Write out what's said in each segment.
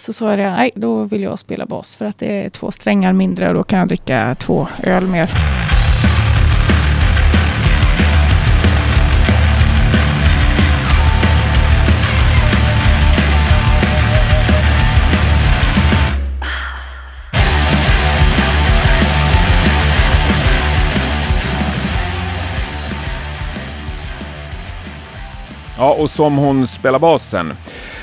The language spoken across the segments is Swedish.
Så sa jag nej då vill jag spela bas för att det är två strängar mindre och då kan jag dricka två öl mer. Ja, och som hon spelar basen.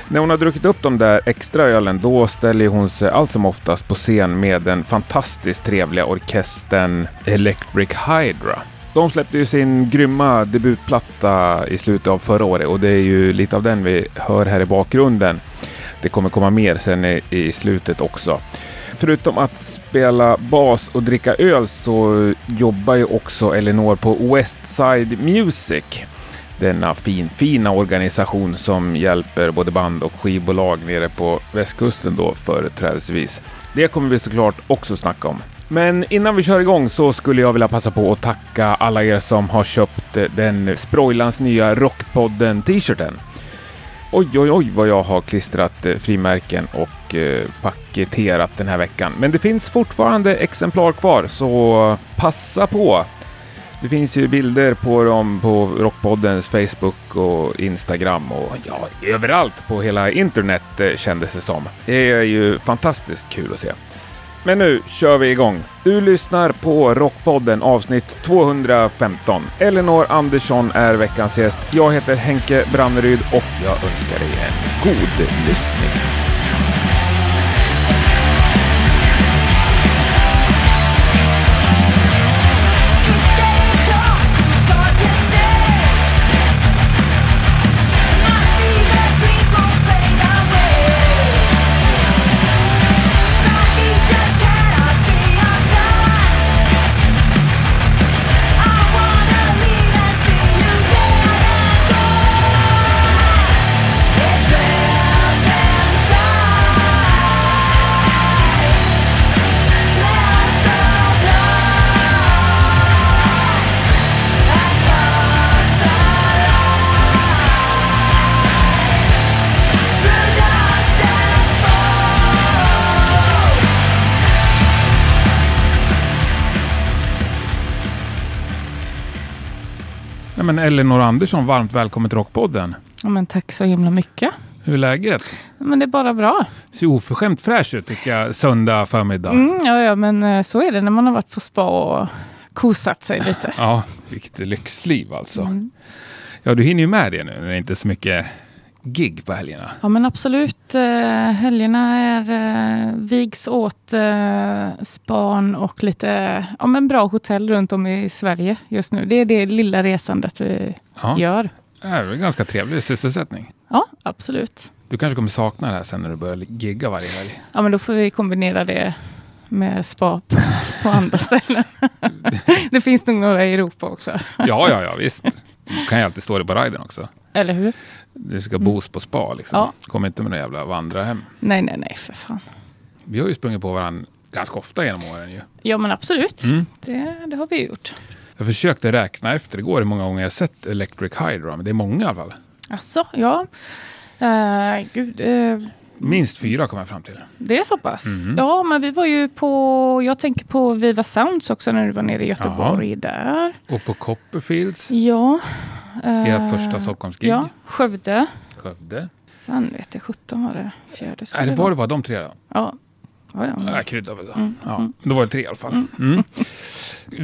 När hon har druckit upp de där extra ölen, då ställer hon sig allt som oftast på scen med den fantastiskt trevliga orkestern Electric Hydra. De släppte ju sin grymma debutplatta i slutet av förra året och det är ju lite av den vi hör här i bakgrunden. Det kommer komma mer sen i, i slutet också. Förutom att spela bas och dricka öl så jobbar ju också Elinor på Westside Music denna fin, fina organisation som hjälper både band och skivbolag nere på västkusten då företrädesvis. Det kommer vi såklart också snacka om. Men innan vi kör igång så skulle jag vilja passa på att tacka alla er som har köpt den Sproilans nya Rockpodden t-shirten. Oj, oj, oj vad jag har klistrat eh, frimärken och eh, paketerat den här veckan. Men det finns fortfarande exemplar kvar, så passa på! Det finns ju bilder på dem på Rockpoddens Facebook och Instagram och ja, överallt på hela internet eh, kändes det som. Det är ju fantastiskt kul att se. Men nu kör vi igång. Du lyssnar på Rockpodden avsnitt 215. Elinor Andersson är veckans gäst. Jag heter Henke Branneryd och jag önskar dig en god lyssning. Elinor Andersson, varmt välkommen till Rockpodden. Ja, men tack så himla mycket. Hur är läget? Men det är bara bra. Ser oförskämt fräsch ut tycker jag, söndag förmiddag. Mm, ja, ja, men eh, så är det när man har varit på spa och kosat sig lite. Ja, vilket lyxliv alltså. Mm. Ja, du hinner ju med det nu när det inte är så mycket gig på helgerna. Ja, men absolut. Eh, helgerna är eh, vigs åt eh, span och lite ja, men bra hotell runt om i Sverige just nu. Det är det lilla resandet vi Ja. gör. Det är väl ganska trevlig sysselsättning. Ja, absolut. Du kanske kommer sakna det här sen när du börjar gigga varje helg. Ja, men då får vi kombinera det med spa på, på andra ställen. det finns nog några i Europa också. Ja, ja, ja, visst. Du kan ju alltid stå det på riden också. Eller hur? Det ska bos på spa liksom. Ja. Kom inte med några jävla vandrarhem. Nej, nej, nej, för fan. Vi har ju sprungit på varandra ganska ofta genom åren ju. Ja, men absolut. Mm. Det, det har vi gjort. Jag försökte räkna efter igår hur många gånger jag sett Electric Hydra, men det är många i alla fall. Alltså, ja. Uh, gud, eh, Minst fyra kom jag fram till. det är så pass. Mhm. Ja, men vi var ju på... Jag tänker på Viva Sounds också när du var nere i Göteborg där. Och på Copperfields, Ja. Eh, ert första Stockholmsgig. Ja, Skövde. Skövde. Sen vet jag 17 var det fjärde. skulle Nej, det var det bara de tre då? Ja. Ja, ja. Jag kryddar väl då. Mm, Ja, då var det tre i alla fall. Mm.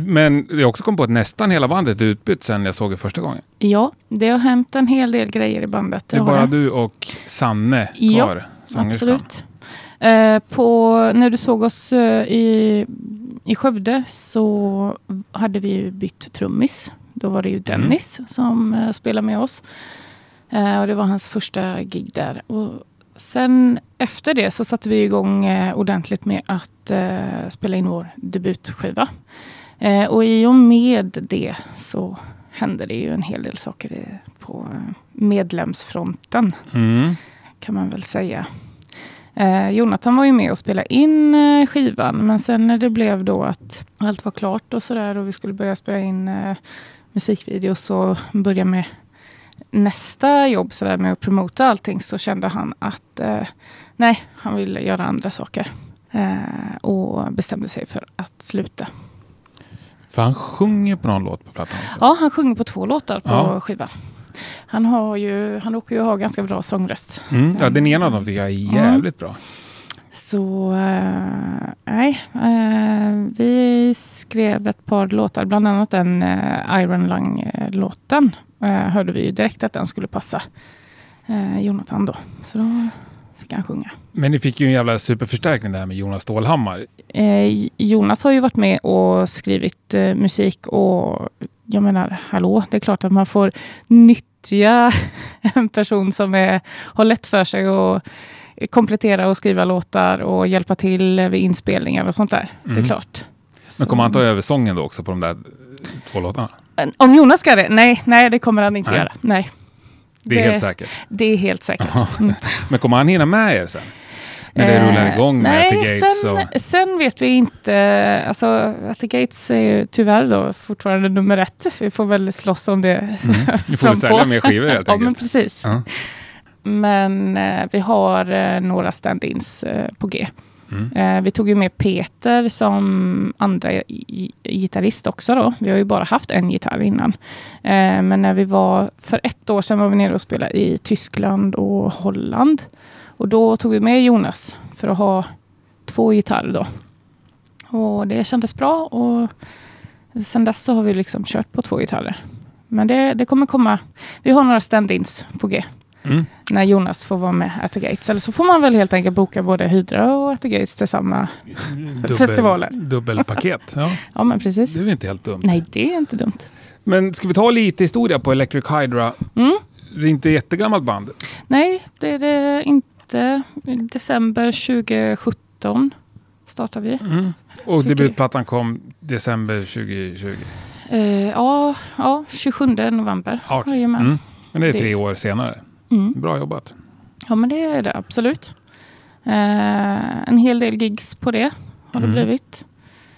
Men jag också kommit på att nästan hela bandet är utbytt sen jag såg det första gången. ja, det har hänt en hel del grejer i bandet. Det är bara du och Sanne Ja, kvar, sångerskan. Absolut. Eh, på, när du såg oss eh, i, i Skövde så hade vi bytt trummis. Då var det ju Dennis som eh, spelade med oss. Eh, och det var hans första gig där. Och sen efter det så satte vi igång eh, ordentligt med att spela in vår debutskiva. Och i och med det så hände det ju en hel del saker på medlemsfronten Mm. kan man väl säga. Eh, Jonathan var ju med och spelade in eh, skivan, men sen när det blev då att allt var klart och sådär och vi skulle börja spela in eh, musikvideos och börja med nästa jobb så där med att promota allting så kände han att eh, nej, han ville göra andra saker. Eh, och bestämde sig för att sluta. För han sjunger på någon låt på plattan också? Ja, han sjunger på två låtar på Ja. skivan. Han, har ju, han råkar ju ha ganska bra sångröst. Mm, ja, den ena av dem tycker jag är jävligt bra. Så eh, nej, eh, vi skrev ett par låtar, bland annat den uh, Iron Lung-låten. Hörde vi ju direkt att den skulle passa eh, Jonathan då. Så då fick han sjunga. Men ni fick ju en jävla superförstärkning där med Jonas Stålhammar. Eh, Jonas har ju varit med och skrivit eh, musik och jag menar, hallå, det är klart att man får nyttja en person som är, har lätt för sig att komplettera och skriva låtar och hjälpa till vid inspelningar och sånt där. Det är Mm. klart. Men kommer han ta över sången då också på de där två låtarna? Om Jonas ska det? Nej, nej, det kommer han inte Nej. göra. Nej, Det är helt säkert. Det är helt säkert. Men kommer han hinna med er sen? När det Eh, rullar igång med nej, At the Gates? sen, och... sen vet vi inte. Alltså, At the Gates är ju tyvärr då fortfarande nummer ett. Vi får väl slåss om det. Mm. Ni får frampå. sälja mer skivor helt ja, men enkelt. precis. Ja. Men eh, vi har eh, några stand-ins eh, på G. Mm. Vi tog ju med Peter som andra gitarrist också då. Vi har ju bara haft en gitarr innan. Men när vi var, för ett år sedan var vi nere och spelade i Tyskland och Holland. Och då tog vi med Jonas för att ha två gitarrer då. Och det kändes bra och sen dess så har vi liksom kört på två gitarrer. Men det, det kommer komma. Vi har några stand-ins på G Mm. när Jonas får vara med At the Gates. Eller så får man väl helt enkelt boka både Hydra och At the Gates till samma. Dubbel, Festivaler. Dubbelpaket. Ja, Ja, men precis. det är väl inte helt dumt. Nej, det är inte dumt. Men ska vi ta lite historia på Electric Hydra? Mm. Det är inte ett jättegammalt band. Nej, det är det inte. December 2017 startar vi. Mm. Och debutplattan kom december 2020. Eh, ja, ja, 27 november. Jajamän. Mm. Men det är tre år senare. Mm. Bra jobbat. Ja, men det är det absolut. Eh, en hel del gigs på det har det Mm. blivit.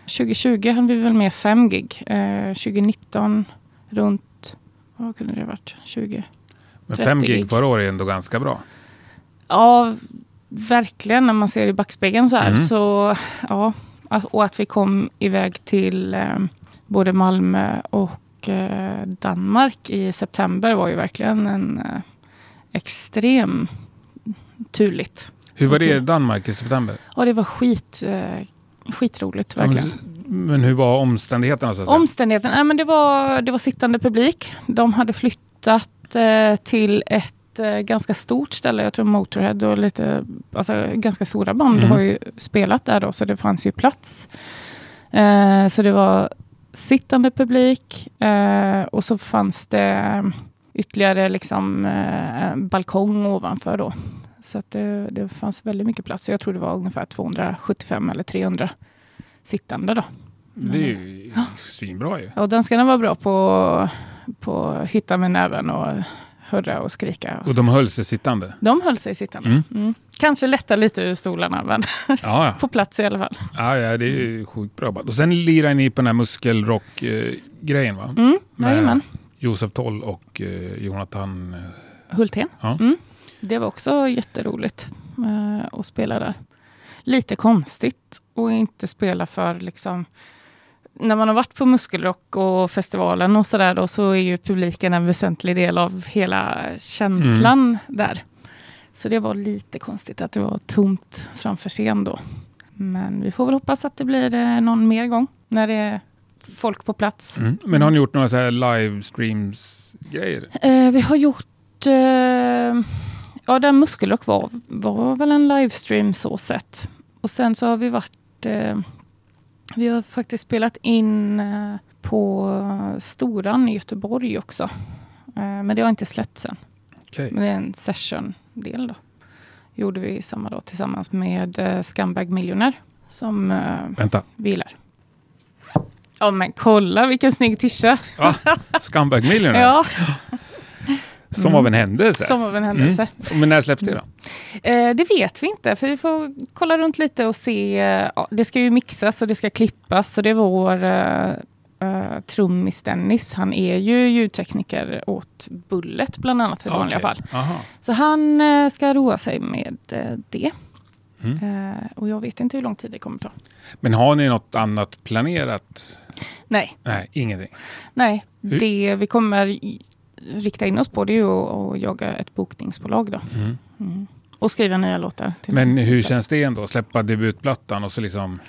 2020 hade vi väl med fem gig. Eh, 2019 runt, vad kunde det ha varit? 20? Men 30 fem gig gig. förra året är ändå ganska bra. Ja, verkligen när man ser i backspegeln så här. Mm. Så, ja, att- och att vi kom iväg till eh, både Malmö och eh, Danmark i september var ju verkligen en eh, extrem turligt. Hur var det i. Danmark i september? Ja, det var skit, eh, skitroligt Ja, verkligen. men, men hur var omständigheterna? Så? Omständigheten, nej, men det, var, det var sittande publik. De hade flyttat eh, till ett eh, ganska stort ställe. Jag tror Motorhead och lite, alltså ganska stora band Mm. har ju spelat där då, så det fanns ju plats. Eh, så det var sittande publik eh, och så fanns det ytterligare liksom eh, balkong ovanför då. Så att det, det fanns väldigt mycket plats. Jag tror det var ungefär 275 eller 300 sittande då. Det är ju svinbra ju. Och danskarna var bra på, på att hitta med näven och hurra och skrika. Och Och de höll sig sittande. de höll sig sittande. Mm. Mm. Kanske lätta lite ur stolarna, men Ja, ja. på plats i alla fall. ja, ja det är ju sjukt bra. Och sen lirar ni på den här muskelrock-grejen va? Mm. Med. Josef Toll och eh, Jonathan. eh, Hultén. Ja. Mm. Det var också jätteroligt eh, att spela där. Lite konstigt att inte spela för liksom när man har varit på muskelrock och festivalen och sådär då så är ju publiken en väsentlig del av hela känslan Mm. där. Så det var lite konstigt att det var tomt framför scen då. Men vi får väl hoppas att det blir någon mer gång när det folk på plats. Mm. Men har ni gjort några så här livestreams-grejer? Eh, vi har gjort... Eh, ja, den Muskelrock var, var väl en livestream så sett. Och sen så har vi varit... Eh, vi har faktiskt spelat in eh, på Storan i Göteborg också. Eh, men det har inte släppts än. Okej. Men det är en session-del då. Gjorde vi samma dag tillsammans med eh, Scumbag Millionaire som Vänta. vilar. Ja men kolla vilken snygg tisha. Ja, Scumbag Millionaire. Ja, Som av en händelse. som av en händelse. Mm. Men när släpps det då? Eh, det vet vi inte, för vi får kolla runt lite och se. Eh, ja, det ska ju mixas och det ska klippas och det är vår eh, uh, trummis Dennis, han är ju ljudtekniker åt Bullet bland annat i Okej. vanliga fall. Aha. Så han uh, ska roa sig med det. Mm. Och jag vet inte hur lång tid det kommer ta. Men har ni något annat planerat? Nej, Nej, ingenting. nej. Hur- Det vi kommer i- rikta in oss på det är ju att, jaga ett bokningsbolag då. Mm. Mm. Och skriva nya låtar. Men hur känns det ändå? Släppa debutplattan och så liksom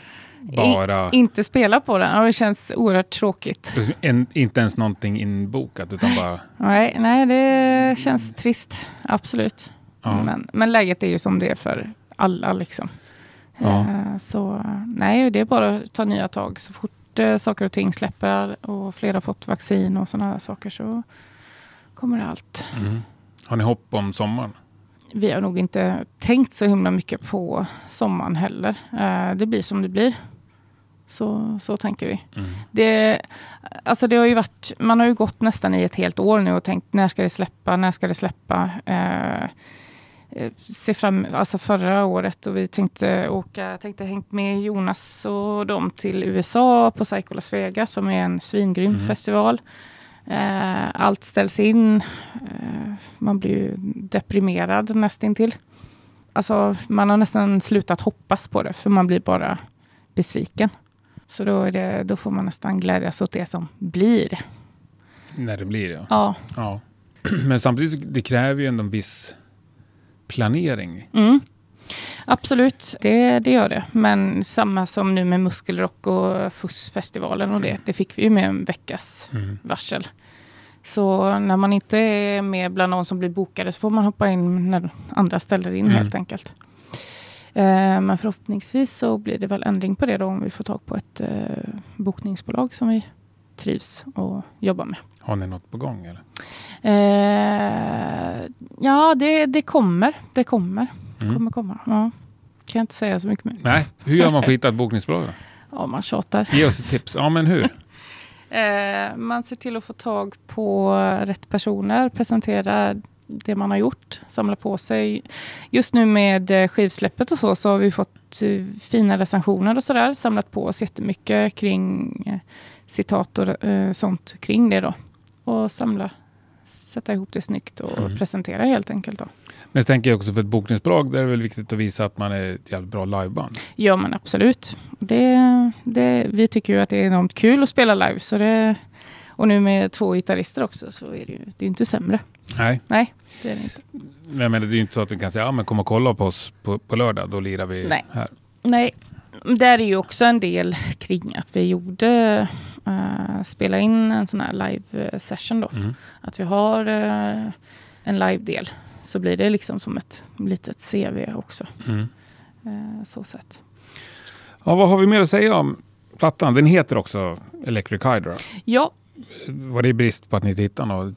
bara... Inte spela på den. Det känns oerhört tråkigt. En, inte ens någonting inbokat utan bara... Nej, nej det känns trist. Absolut. Ja. Men, men läget är ju som det är för alla. Liksom. Ja. Eh, Så nej, det är bara att ta nya tag. Så fort eh, saker och ting släpper och fler har fått vaccin och sådana saker så kommer allt. Mm. Har ni hopp om sommaren? Vi har nog inte tänkt så himla mycket på sommaren heller. Eh, Det blir som det blir. Så, så tänker vi. Mm. Det, alltså det har ju varit, man har ju gått nästan i ett helt år nu och tänkt när ska det släppa, när ska det släppa? Eh, se fram, alltså förra året och vi tänkte åka, tänkte hängt med Jonas och dem till USA på Psycho Las Vegas som är en svingrym Mm. festival. Eh, allt ställs in. Eh, man blir ju deprimerad nästintill. Alltså man har nästan slutat hoppas på det för man blir bara besviken. Så då, det, då får man nästan glädjas åt det som blir. När det blir ja. Ja. ja. Men samtidigt, det kräver ju ändå en viss planering. Mm. Absolut, det, det gör det. Men samma som nu med Muskelrock och FUS-festivalen och det. Det fick vi ju med en veckas Mm. varsel. Så när man inte är med bland någon som blir bokade så får man hoppa in när andra ställer in Mm. helt enkelt. Eh, men förhoppningsvis så blir det väl ändring på det då om vi får tag på ett eh, bokningsbolag som vi trivs och jobbar med. Har ni något på gång eller? Eh, ja, det, det kommer. Det kommer. Mm. kommer komma. Ja. Kan jag inte säga så mycket mer. Nej, hur gör man för att hitta ett bokningsbolag? då? Ja, man tjatar. Ge oss ett tips. Ja, men hur? Eh, man ser till att få tag på rätt personer, presentera det man har gjort, samla på sig. Just nu med eh, skivsläppet och så, så har vi fått eh, fina recensioner och sådär. Samlat på oss jättemycket kring eh, citat och eh, sånt kring det då. Och samla, sätta ihop det snyggt och Mm. presentera helt enkelt då. Men jag tänker också för ett bokningsbolag, där är det väl viktigt att visa att man är ett jävligt bra liveband. Ja men absolut. Det, det, vi tycker ju att det är enormt kul att spela live. Så det, och nu med två gitarrister också så är det ju det är inte sämre. Nej, Nej, det är det inte. men jag menar, det är ju inte så att vi kan säga, ja men kom och kolla på oss på, på lördag, då lirar vi Nej. här. Nej, där är ju också en del kring att vi gjorde uh, spela in en sån här live session då. Mm. Att vi har eh, en live-del. Så blir det liksom som ett litet CV också. Mm. eh, så sett. Ja, vad har vi mer att säga om plattan? Den heter också Electric Hydra. Ja, Var det brist på att ni inte hittade något?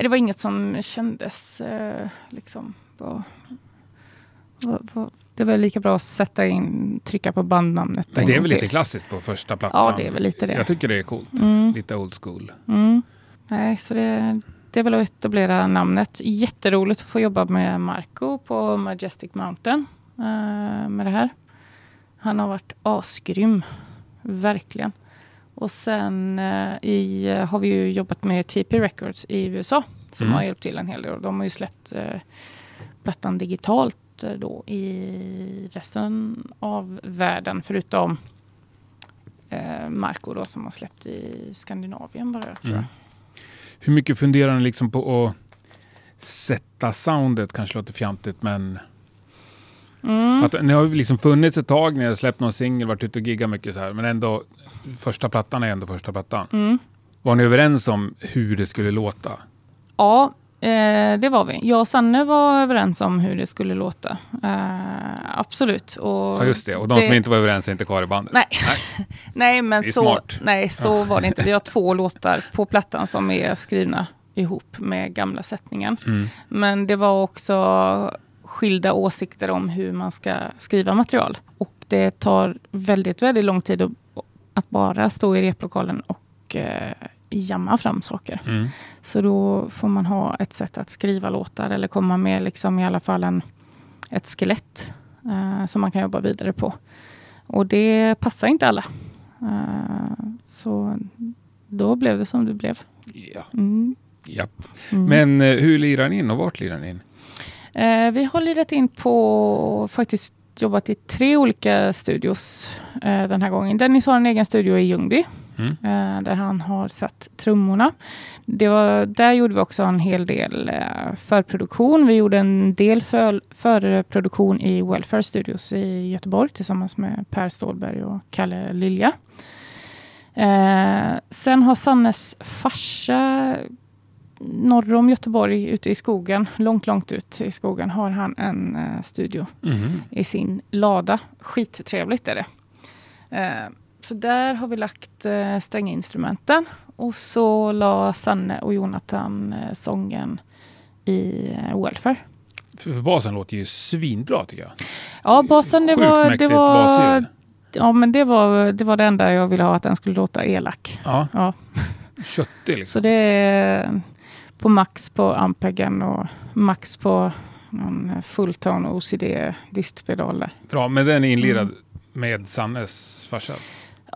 Det var inget som kändes eh, liksom... Var, det var lika bra att sätta in, trycka på bandnamnet. Men en det är väl lite klassiskt på första plattan? Ja, det är väl lite det. Jag tycker det är coolt. Mm, Lite old school. mm. Nej, så det, det är väl att etablera namnet. Jätteroligt att få jobba med Marco på Majestic Mountain eh, med det här. Han har varit asgrym. Verkligen. Och sen eh, i, har vi ju jobbat med TP Records i USA. Som Mm. har hjälpt till en hel del. De har ju släppt plattan digitalt eh, då i resten av världen. Förutom eh, Marco då som har släppt i Skandinavien bara. Tror jag. Mm. Hur mycket funderar ni liksom på att sätta soundet? Kanske låter fjantigt, men Mm. att, ni har liksom funnits ett tag, ni har släppt någon singel, varit ute och giggat mycket så här, men ändå första plattan är ändå första plattan. Mm. Var ni överens om hur det skulle låta? Ja, eh, det var vi. Jag och Sanne var överens om hur det skulle låta. Eh, absolut. Och Ja, just det. Och de som inte var överens är inte kvar i bandet. Nej, nej men Det så, smart. nej, så var det inte. Vi har två låtar på plattan som är skrivna ihop med gamla sättningen. Mm. Men det var också skilda åsikter om hur man ska skriva material. Och det tar väldigt, väldigt lång tid att, att bara stå i replokalen och eh, jamma fram saker. Mm. Så då får man ha ett sätt att skriva låtar eller komma med liksom i alla fall en, ett skelett eh, som man kan jobba vidare på. Och det passar inte alla. Eh, så då blev det som det blev. Ja. Mm. Japp. Mm. Men eh, hur lirar ni in och vart lirar ni in? Eh, vi har lirat in på, faktiskt jobbat i tre olika studios eh, den här gången. Dennis har en egen studio i Ljungby. Mm. eh, där han har satt trummorna. Det var, där gjorde vi också en hel del eh, förproduktion. Vi gjorde en del för, förproduktion i Welfare Studios i Göteborg tillsammans med Per Stålberg och Kalle Lilja. Eh, sen har Sannes farsa norr om Göteborg, ute i skogen, långt, långt ut i skogen, har han en eh, studio Mhm. i sin lada. Skittrevligt är det. Eh, så där har vi lagt eh, stränginstrumenten och så la Sanne och Jonathan eh, sången i eh, Welfare. För, för basen låter ju svinbra tycker jag. Ja, basen det var, det var, basljud. ja, men det var, det var det enda jag ville ha, att den skulle låta elak. Ja, Ja. köttig liksom. Så det är på max på Ampegen och max på någon fulltone OCD distpedal. Bra, men den är inlirad Mm. med Sannes farsa.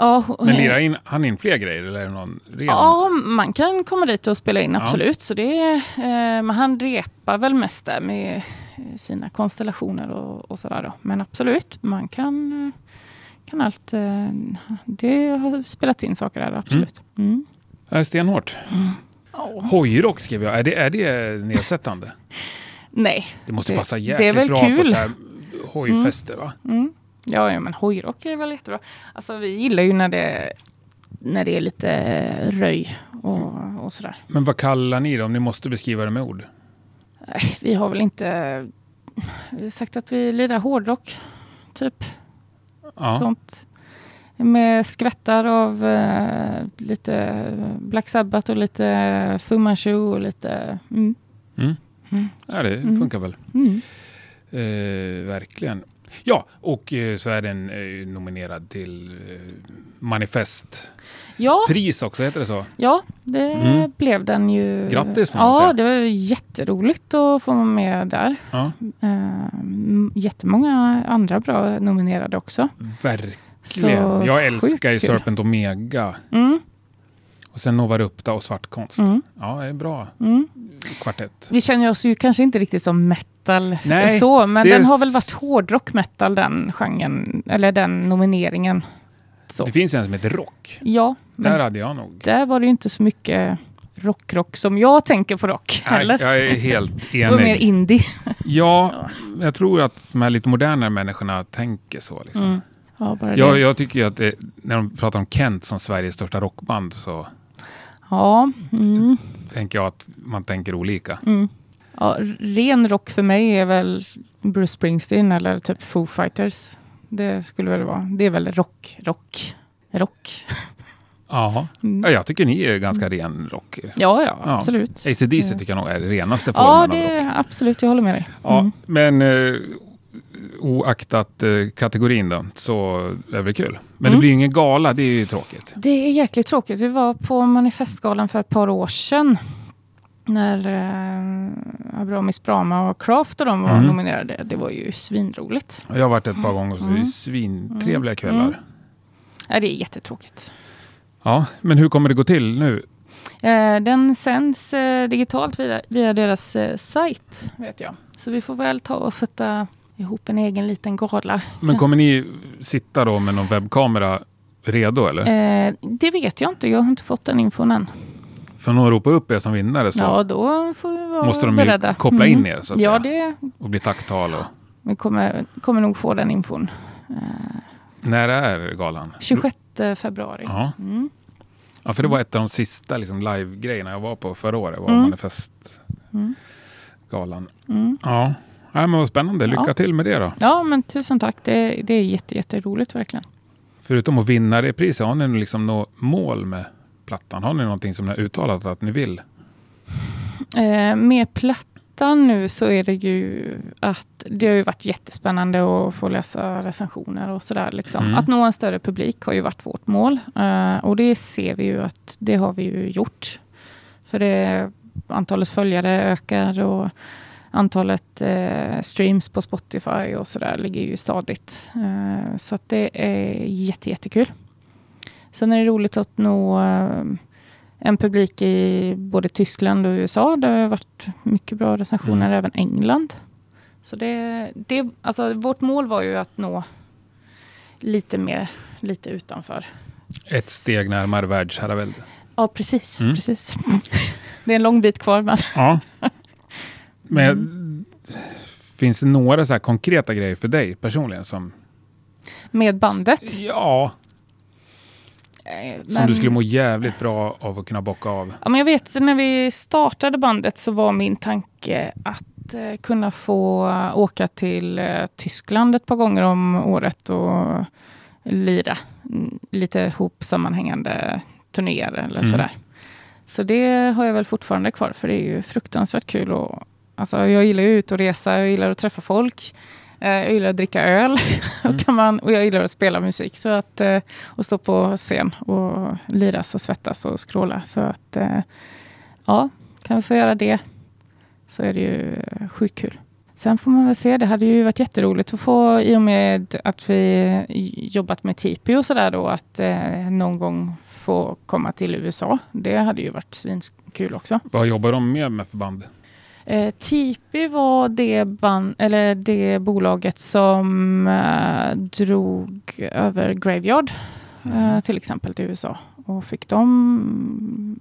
Ja, Men lirar in, han in fler grejer eller är någon ren? Ja, man kan komma dit och spela in, Ja. absolut. Så det är, eh, men han repar väl mest där med eh, sina konstellationer och, och sådär. Då. Men absolut, man kan, eh, kan allt. Eh, det har spelats in saker där, absolut. Mm. Är stenhårt. Ja. Hojrock skrev jag. Är det, är det nedsättande? Nej. Det måste Det- passa det är jäkligt väl bra på kul. så här hojfester va? Mm. Ja, ja, men hojrock är väl jättebra. Alltså, vi gillar ju när det, när det är lite röj och, och sådär. Men vad kallar ni det om ni måste beskriva det med ord? Nej, vi har väl inte vi sagt att vi lirar hårdrock, typ. Ja. Sånt. Med skvättar av eh, lite Black Sabbath och lite Fu Manchu och lite... Mm. Mm. Mm. ja, det Mm. funkar väl. Mm. Eh, verkligen. Ja, och eh, så är den eh, nominerad till eh, Manifestpris Ja, också, heter det så? ja, det Mm. blev den ju. Grattis, får man Ja, säga. det var jätteroligt att få vara med där. Ja, jättemånga andra bra nominerade också. verkligen. Så Jag älskar ju. Serpent Omega. Mm, Och sen Nova Rupta och Svartkonst. mm, Ja, det är bra mm. kvartett. Vi känner oss ju kanske inte riktigt som metal Nej, så, men den har väl varit hårdrock metal den genren, eller den nomineringen. Så. Det finns en som heter Rock. Ja, Där där, hade jag nog... var det ju inte så mycket rock-rock som jag tänker på rock Nej, heller. jag är helt Det var mer enig. indie. Ja, jag tror att de här lite modernare människorna tänker så. Liksom. Mm. Ja, bara Jag, jag tycker ju att det, när de pratar om Kent som Sveriges största rockband så Ja, mm, tänker jag att man tänker olika. mm. Ja, ren rock för mig är väl Bruce Springsteen eller typ Foo Fighters. Det skulle väl vara. Det är väl rock, rock, rock. Mm. Ja, jag tycker ni är ganska ren rock. Ja, ja, Ja. absolut. ACDC Ja. tycker jag nog är renaste formen Ja, av det rock. är absolut. Jag håller med dig. Ja, Mm. men eh, oaktat eh, kategorin då, så är det kul. Men det Mm. blir ju ingen gala, det är ju tråkigt. Det är jäkligt tråkigt. Vi var på Manifestgalan för ett par år sedan. När eh, Abramis Brama och Craft och de var Mm. nominerade. Det var ju svinroligt. Jag har varit ett par gånger så det är Mm. svintrevliga Mm. kvällar. Mm. Ja, det är jättetråkigt. Ja, men hur kommer det gå till nu? Eh, den sänds eh, digitalt via, via deras eh, sajt, vet jag. Så vi får väl ta och sätta ihop en egen liten gala. Men kommer ni sitta då med någon webbkamera redo eller? Eh, det vet jag inte. Jag har inte fått den infon än. För någon ropar upp er som vinnare så Ja, då får vi vara måste de ju beredda. koppla in Mm. er så att Ja, säga. det, Och bli tacktal. Och... vi kommer, kommer nog få den infon. Eh, När är galan? 26 februari. Ja. Mm. ja, för det var ett av de sista liksom, live-grejerna jag var på förra året. var Mm. Manifestgalan. Mm. Mm. Ja. ja, men vad spännande. Lycka Ja. till med det då. Ja, men tusen tack. Det, det är jätte, jätteroligt verkligen. Förutom att vinna det priset, har ni liksom något mål med plattan? Har ni någonting som ni har uttalat att ni vill? Eh, med plattan nu så är det ju att det har ju varit jättespännande att få läsa recensioner och sådär. Liksom. Mm. Att nå en större publik har ju varit vårt mål. Eh, och det ser vi ju att det har vi ju gjort. För det, antalet följare ökar och antalet eh, streams på Spotify och sådär ligger ju stadigt. Eh, så det är jätte, jättekul. Sen är det roligt att nå eh, en publik i både Tyskland och USA. Det har varit mycket bra recensioner, Mm. även England. Så det, det, alltså vårt mål var ju att nå lite mer, lite utanför. Ett steg närmare världsherravälde. Ja, precis. Mm. precis. Det är en lång bit kvar, men Ja. Men finns det några så här konkreta grejer för dig personligen som, med bandet. ja, Eh, som men- du skulle må jävligt bra av att kunna bocka av? Ja, men jag vet, när vi startade bandet så var min tanke att eh, kunna få åka till eh, Tyskland ett par gånger om året och lira lite ihop sammanhängande turnéer eller Mm. sådär. Så det har jag väl fortfarande kvar för det är ju fruktansvärt kul. Och, alltså, jag gillar ju ut och resa, jag gillar att träffa folk. Eh, jag gillar att dricka öl Mm. och, kan man, och jag gillar att spela musik. Så att, eh, och stå på scen och liras och svettas och skråla. Så att eh, ja, kan vi få göra det så är det ju sjukt kul. Sen får man väl se, det hade ju varit jätteroligt att få, i och med att vi jobbat med Tipi och sådär då, att eh, någon gång få komma till USA. Det hade ju varit svinkul också. Vad jobbar de med med förband? Eh, Tipi var det, band, eller det bolaget som eh, drog över Graveyard eh, till exempel till USA. Och fick dem,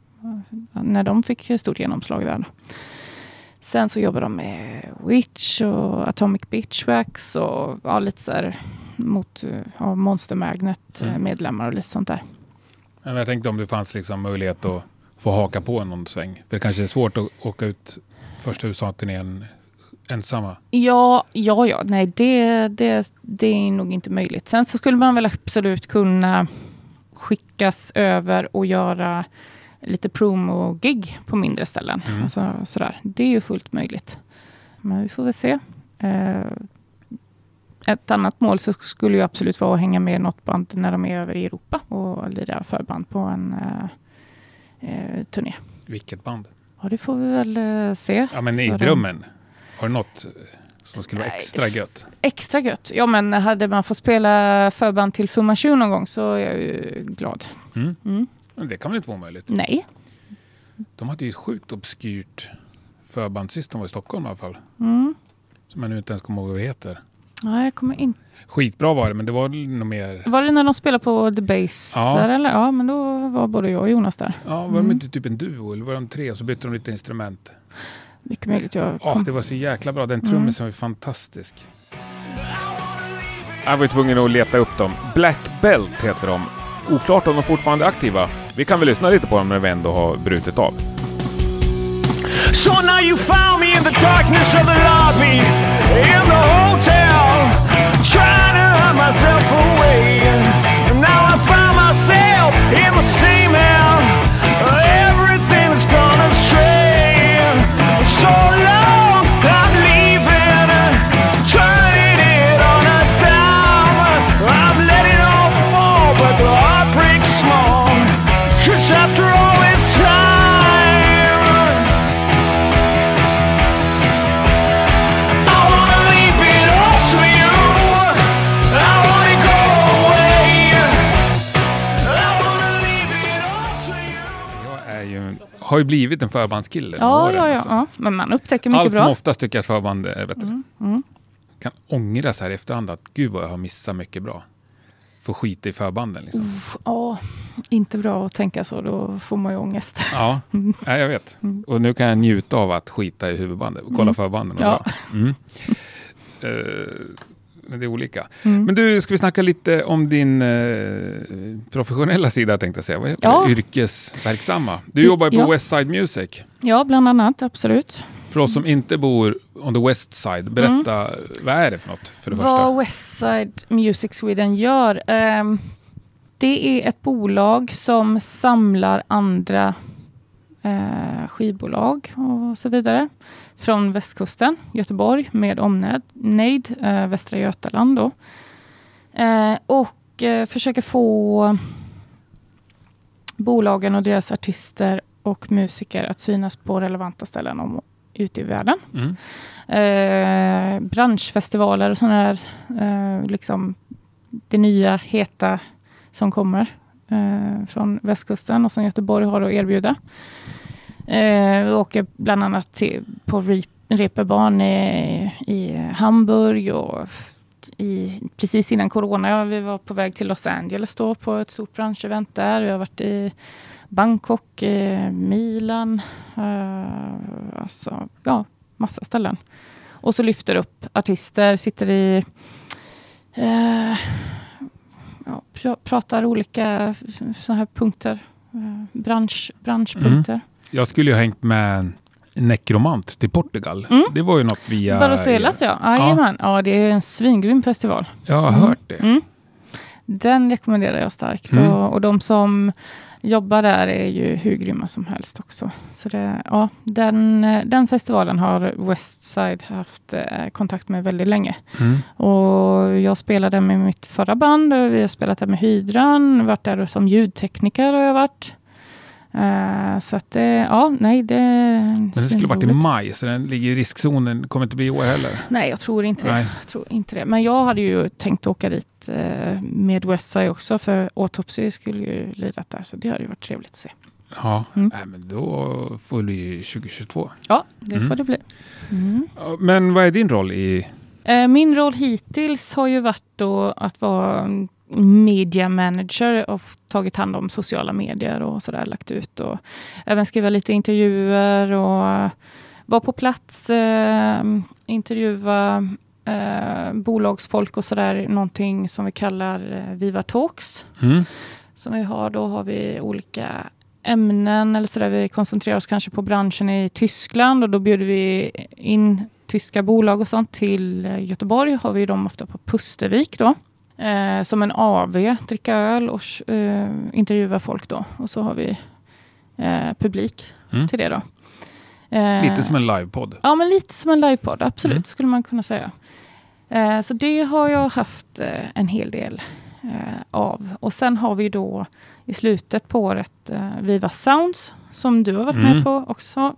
när de fick stort genomslag där. Sen så jobbar de med Witch och Atomic Beachwax och ja, lite så här mot eh, ja, Monster Magnet eh, Mm. medlemmar och lite sånt där. Men Jag tänkte om det fanns liksom möjlighet att få haka på någon sväng. För det kanske är svårt att åka ut första USA-turnén ensamma. Ja, ja, ja, nej det, det, det är nog inte möjligt. Sen så skulle man väl absolut kunna skickas över och göra lite promo-gig på mindre ställen. Mm. Alltså, sådär. Det är ju fullt möjligt. Men vi får väl se. Eh, ett annat mål så skulle ju absolut vara att hänga med något band när de är över i Europa och lira förband på en eh, eh, turné. Vilket band? Ja, det får vi väl eh, se. Ja, men i drömmen. Har du något som skulle vara extra gött? Extra gött. Ja, men hade man fått spela förband till Fu Manchu någon gång så är jag ju glad. Mm. Mm. Men det kan väl inte vara omöjligt? Nej. De hade ju ett sjukt obskyrt förband sist de var i Stockholm i alla fall. Mm. Som jag nu inte ens kommer ihåg vad det heter. Nej, jag kommer inte... Skitbra var det, men det var nog mer... Var det när de spelade på The Base? Ja. Eller? Ja, men då var både jag och Jonas där. Ja, var de Mm. inte typ en duo? Eller var de tre? Så bytte de lite instrument. Mycket möjligt. Jag Ja, kom... det var så jäkla bra. Den Mm. trummisen var ju fantastisk. Jag var tvungen att leta upp dem. Black Belt heter de. Oklart om de fortfarande är aktiva. Vi kan väl lyssna lite på dem när vi ändå har brutit av. So now you found me in the darkness of the lobby in the hotel, trying to hide myself away. And now I find myself in the har ju blivit en förbandskille Ja, ja, ja, alltså. ja. Men man upptäcker mycket Allt som bra. oftast tycker jag att förband är bättre. Mm, mm. Kan ångra så här i efterhand att gud vad jag har missat mycket bra. Får skita i förbanden liksom. Uff, Ja, inte bra att tänka så. Då får man ju ångest. Ja, ja, jag vet. Och nu kan jag njuta av att skita i huvudbandet och kolla Mm. förbanden. Ja. Ja. Mm. Men det är olika. Mm. Men du, ska vi snacka lite om din eh, professionella sida tänkte jag säga. Vad heter Ja. det? Yrkesverksamma. Du jobbar ju på Ja. Westside Music. Ja, bland annat. Absolut. För oss som inte bor on the west side, berätta vad är det för något för det första? Mm. Vad Westside Music Sweden gör? ehm, det är ett bolag som samlar andra eh, skivbolag och så vidare från västkusten, Göteborg med omnejd, eh, Västra Götaland då. Eh, och eh, försöker få bolagen och deras artister och musiker att synas på relevanta ställen om, ute i världen Mm. eh, branschfestivaler och sådana där, eh, liksom det nya heta som kommer. eh, från västkusten och som Göteborg har att erbjuda. Eh, vi åker bland annat till, på reeperbahn i, i Hamburg och i, precis innan corona. Ja, vi var på väg till Los Angeles då på ett stort branschevent där. Vi har varit i Bangkok, eh, Milan, eh, alltså ja, massa ställen. Och så lyfter upp artister, sitter i eh, ja, pr pratar olika så här punkter, eh, bransch, branschpunkter. Mm. Jag skulle ju ha hängt med Nekromant till Portugal. Mm. Det var ju något via... Barcelas ja, Jajamän. ja. det är en svingrym festival. Jag har Mm. hört det. Mm. Den rekommenderar jag starkt. Mm. Och, och de som jobbar där är ju hur grymma som helst också. Så det, ja, den, den festivalen har Westside haft eh, kontakt med väldigt länge. Mm. Och jag spelade med mitt förra band. och Vi har spelat där med Hydran. Varit där som ljudtekniker har jag varit. Eh, så att det, ja, nej det Men det skulle varit i maj, så den ligger i riskzonen. kommer inte bli i år heller. Nej, jag tror inte det. Jag tror inte det. Men jag hade ju tänkt åka dit eh, med Westside också, för Autopsy skulle ju lirat där, så det hade ju varit trevligt att se. Ja, Mm. Nej, men då får det bli 2022. Ja, det Mm. får det bli. Mm. Men vad är din roll i... Eh, min roll hittills har ju varit då att vara media manager och tagit hand om sociala medier och sådär, lagt ut och även skriva lite intervjuer och vara på plats, eh, intervjua eh, bolagsfolk och sådär, någonting som vi kallar eh, Viva Talks. Mm. som vi har. Då har vi olika ämnen eller så där. Vi koncentrerar oss kanske på branschen i Tyskland och då bjuder vi in tyska bolag och sånt till eh, Göteborg. Har vi dem ofta på Pustervik då. Eh, som en AV, dricka öl och eh, intervjua folk då. Och så har vi eh, publik Mm. till det då. Eh, Lite som en livepodd. Ja, men lite som en livepodd, absolut, Mm. skulle man kunna säga. Eh, så det har jag haft eh, en hel del av. Och sen har vi då i slutet på året Viva Sounds, som du har varit Mm. med på också.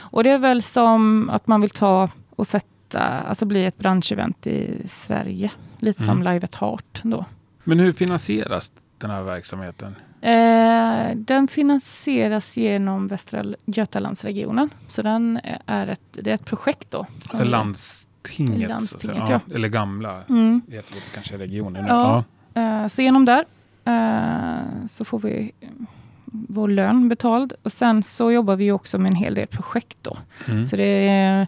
Och det är väl som att man vill ta och sätta, alltså bli ett branschevent i Sverige. Lite som Mm. Live at Heart då. Men hur finansieras den här verksamheten? Eh, den finansieras genom Västra Götalandsregionen. Så den är ett, det är ett projekt då. som- Alltså landstinget? Landstinget, så säga. ja. Eller gamla, Mm. Göteborg kanske regionen. Ja. Ja. Eh, så genom där eh, så får vi vår lön betald. Och sen så jobbar vi också med en hel del projekt då. Mm. Så det är,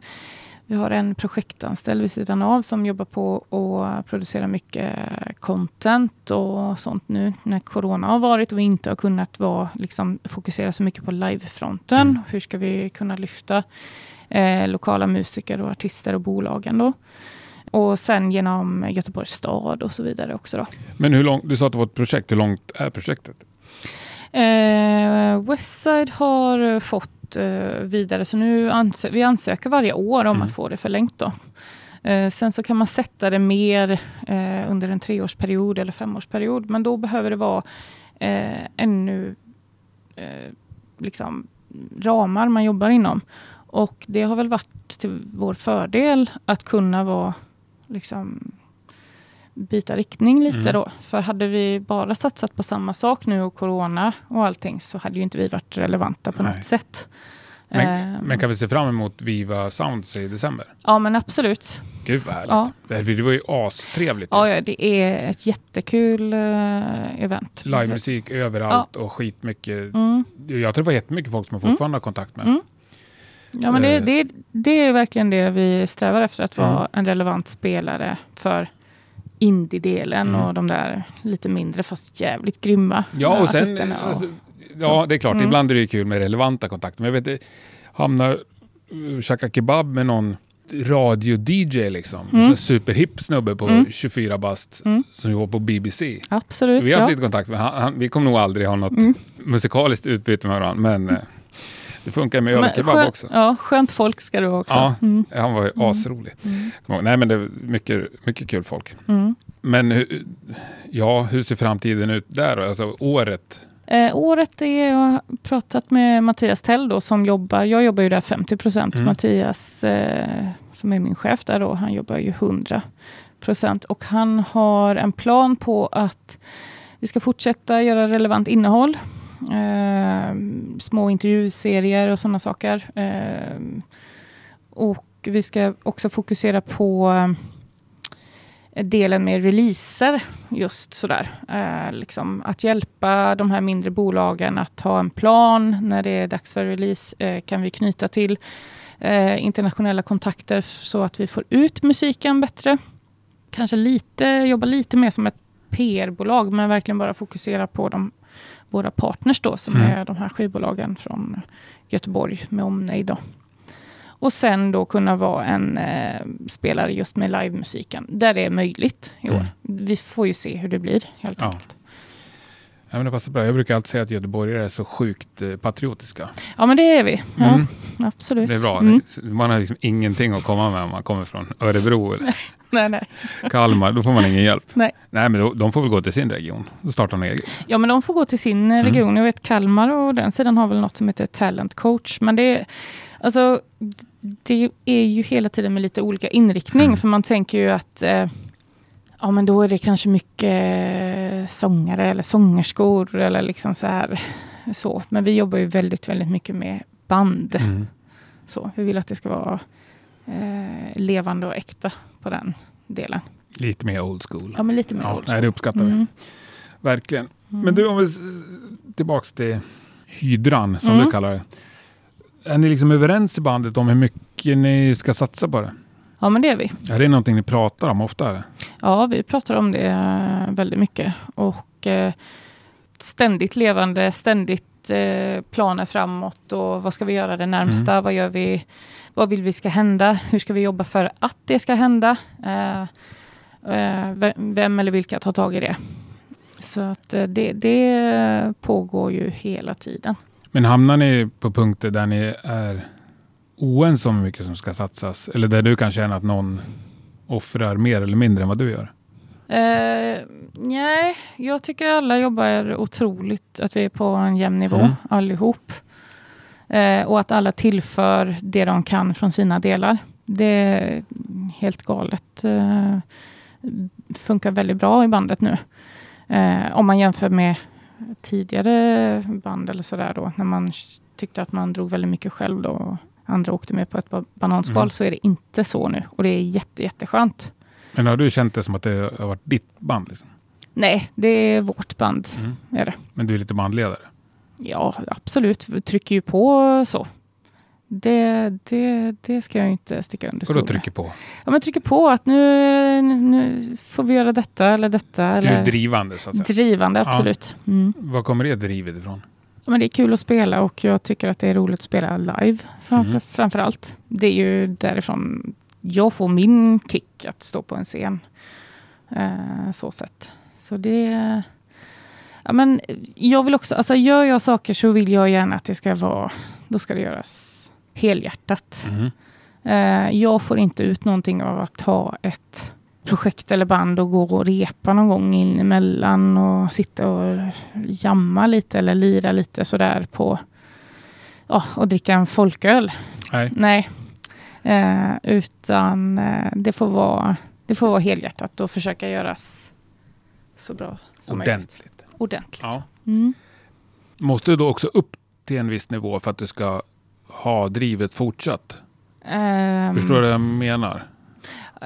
vi har en projektanställd vid sidan av som jobbar på att producera mycket content och sånt nu när corona har varit och vi inte har kunnat vara, liksom, fokusera så mycket på livefronten. Mm. Hur ska vi kunna lyfta eh, lokala musiker och artister och bolagen då? Och sen genom Göteborgs stad och så vidare också då. Men hur långt, du sa att det var ett projekt. Hur långt är projektet? Eh, Westside har fått eh, vidare, så nu ansö vi ansöker varje år om Mm. att få det förlängt. Då. Eh, sen så kan man sätta det mer eh, under en treårsperiod eller femårsperiod, men då behöver det vara ännu liksom, ramar man jobbar inom. Och det har väl varit till vår fördel att kunna vara liksom byta riktning lite Mm. då. För hade vi bara satsat på samma sak nu och corona och allting så hade ju inte vi varit relevanta på Nej. något sätt. Men, Ehm, men kan vi se fram emot Viva Sounds i december? Ja men absolut. Gud vad härligt. Ja. Det var ju astrevligt. Ja, ja, det är ett jättekul eh, event. Livemusik överallt och skitmycket. Mm. Jag tror det var jättemycket folk som jag fortfarande har kontakt med. Mm. Ja, men det, Eh. det, det är verkligen det vi strävar efter, att vara Mm. en relevant spelare för indie-delen Mm. och de där lite mindre fast jävligt grymma Ja, och sen... och- Alltså, ja, det är klart. Mm. Ibland är det ju kul med relevanta kontakter. Men jag vet, hamnar uh, Chaka Kebab med någon radio-DJ liksom. Mm. Så superhipp snubbe på Mm. 24 bast Mm. som jobbar på BBC. Absolut, Vi har haft ja. lite kontakt med han, han, Vi kommer nog aldrig ha något Mm. musikaliskt utbyte med varandra. Men eh, det funkar med skö- också. Ja, skönt folk ska du också. Ja. Mm. Han var ju Mm. asrolig. Mm. Nej men det är mycket, mycket kul folk. Mm. Men ja, hur ser framtiden ut där? Alltså året? Eh, året är, jag har pratat med Mattias Tell då, som jobbar, jag jobbar ju där 50 procent. Mm. Mattias, eh, som är min chef där då, han jobbar ju 100 procent. Och han har en plan på att vi ska fortsätta göra relevant innehåll. Eh, små intervjuserier och sådana saker. Eh, och vi ska också fokusera på eh, delen med releaser. Just sådär. Eh, liksom att hjälpa de här mindre bolagen att ha en plan när det är dags för release. Eh, kan vi knyta till eh, internationella kontakter så att vi får ut musiken bättre. Kanske lite, jobba lite mer som ett PR-bolag men verkligen bara fokusera på de, våra partners då som Mm. är de här skivbolagen från Göteborg med omnejd. Och sen då kunna vara en eh, spelare just med livemusiken där det är möjligt i år. Mm. Vi får ju se hur det blir helt Ja. enkelt. Ja, men det passar bra. Jag brukar alltid säga att göteborgare är så sjukt eh, patriotiska. Ja men det är vi. Ja, Mm. Absolut. Det är bra. Mm. Man har liksom ingenting att komma med om man kommer från Örebro eller Nej, nej. Kalmar. Då får man ingen hjälp. Nej. Nej, men då, de får väl gå till sin region. Då startar de eget. Ja, men de får gå till sin eh, Mm. region. Jag vet Kalmar och den sidan har väl något som heter Talent Coach. Men det är, alltså, det är ju hela tiden med lite olika inriktning. Mm. För man tänker ju att eh, ja, men då är det kanske mycket eh, sångare eller sångerskor eller liksom så här. Så. Men vi jobbar ju väldigt, väldigt mycket med band. Mm. Så. Vi vill att det ska vara eh, levande och äkta på den delen. Lite mer old school. Ja, men lite mer Ja, old nej, det uppskattar vi. Mm. Verkligen. Mm. Men du, om vi tillbaks till hydran som Mm. du kallar det. Är ni liksom överens i bandet om hur mycket ni ska satsa på det? Ja, men det är vi. Är det någonting ni pratar om ofta? Eller? Ja, vi pratar om det eh, väldigt mycket. Och eh, ständigt levande, ständigt eh, planer framåt och vad ska vi göra det närmsta? Vad gör vi? Vad vill vi ska hända? Hur ska vi jobba för att det ska hända? Eh, ve- vem eller vilka tar tag i det? Så att det, det pågår ju hela tiden. Men hamnar ni på punkter där ni är oense om hur mycket som ska satsas? Eller där du kan känna att någon offrar mer eller mindre än vad du gör? Eh, nej, jag tycker alla jobbar otroligt, att vi är på en jämn nivå Mm. allihop. Eh, och att alla tillför det de kan från sina delar. Det är helt galet. Eh, funkar väldigt bra i bandet nu. Eh, om man jämför med tidigare band eller sådär då, när man tyckte att man drog väldigt mycket själv då. Andra åkte med på ett ba- bananskal, Mm. så är det inte så nu. Och det är jätte, jätteskönt. Men har du känt det som att det har varit ditt band? Liksom? Nej, det är vårt band. Mm. Är det. Men du är lite bandledare? Ja, absolut. Vi trycker ju på så. Det, det, det ska jag inte sticka under stol med. trycker på? Ja, men trycker på att nu, nu får vi göra detta eller detta. Du Eller är drivande så att säga. drivande, Ja. absolut. Mm. Var kommer det drivet ifrån? Men det är kul att spela och jag tycker att det är roligt att spela live framför, Mhm. framför allt. Det är ju därifrån jag får min kick att stå på en scen. Eh, så sett. Så det... Ja, men jag vill också, alltså gör jag saker så vill jag gärna att det ska vara, då ska det göras helhjärtat. Mhm. Eh, jag får inte ut någonting av att ha ett projekt eller band och gå och repa någon gång in emellan och sitta och jamma lite eller lira lite sådär på ja, och dricka en folköl. Nej. Nej, eh, utan eh, det får vara det får vara helhjärtat och försöka göras så bra som möjligt. Ordentligt. Ordentligt. Ja. Mm. Måste du då också upp till en viss nivå för att du ska ha drivet fortsatt? Ehm, Förstår du vad jag menar?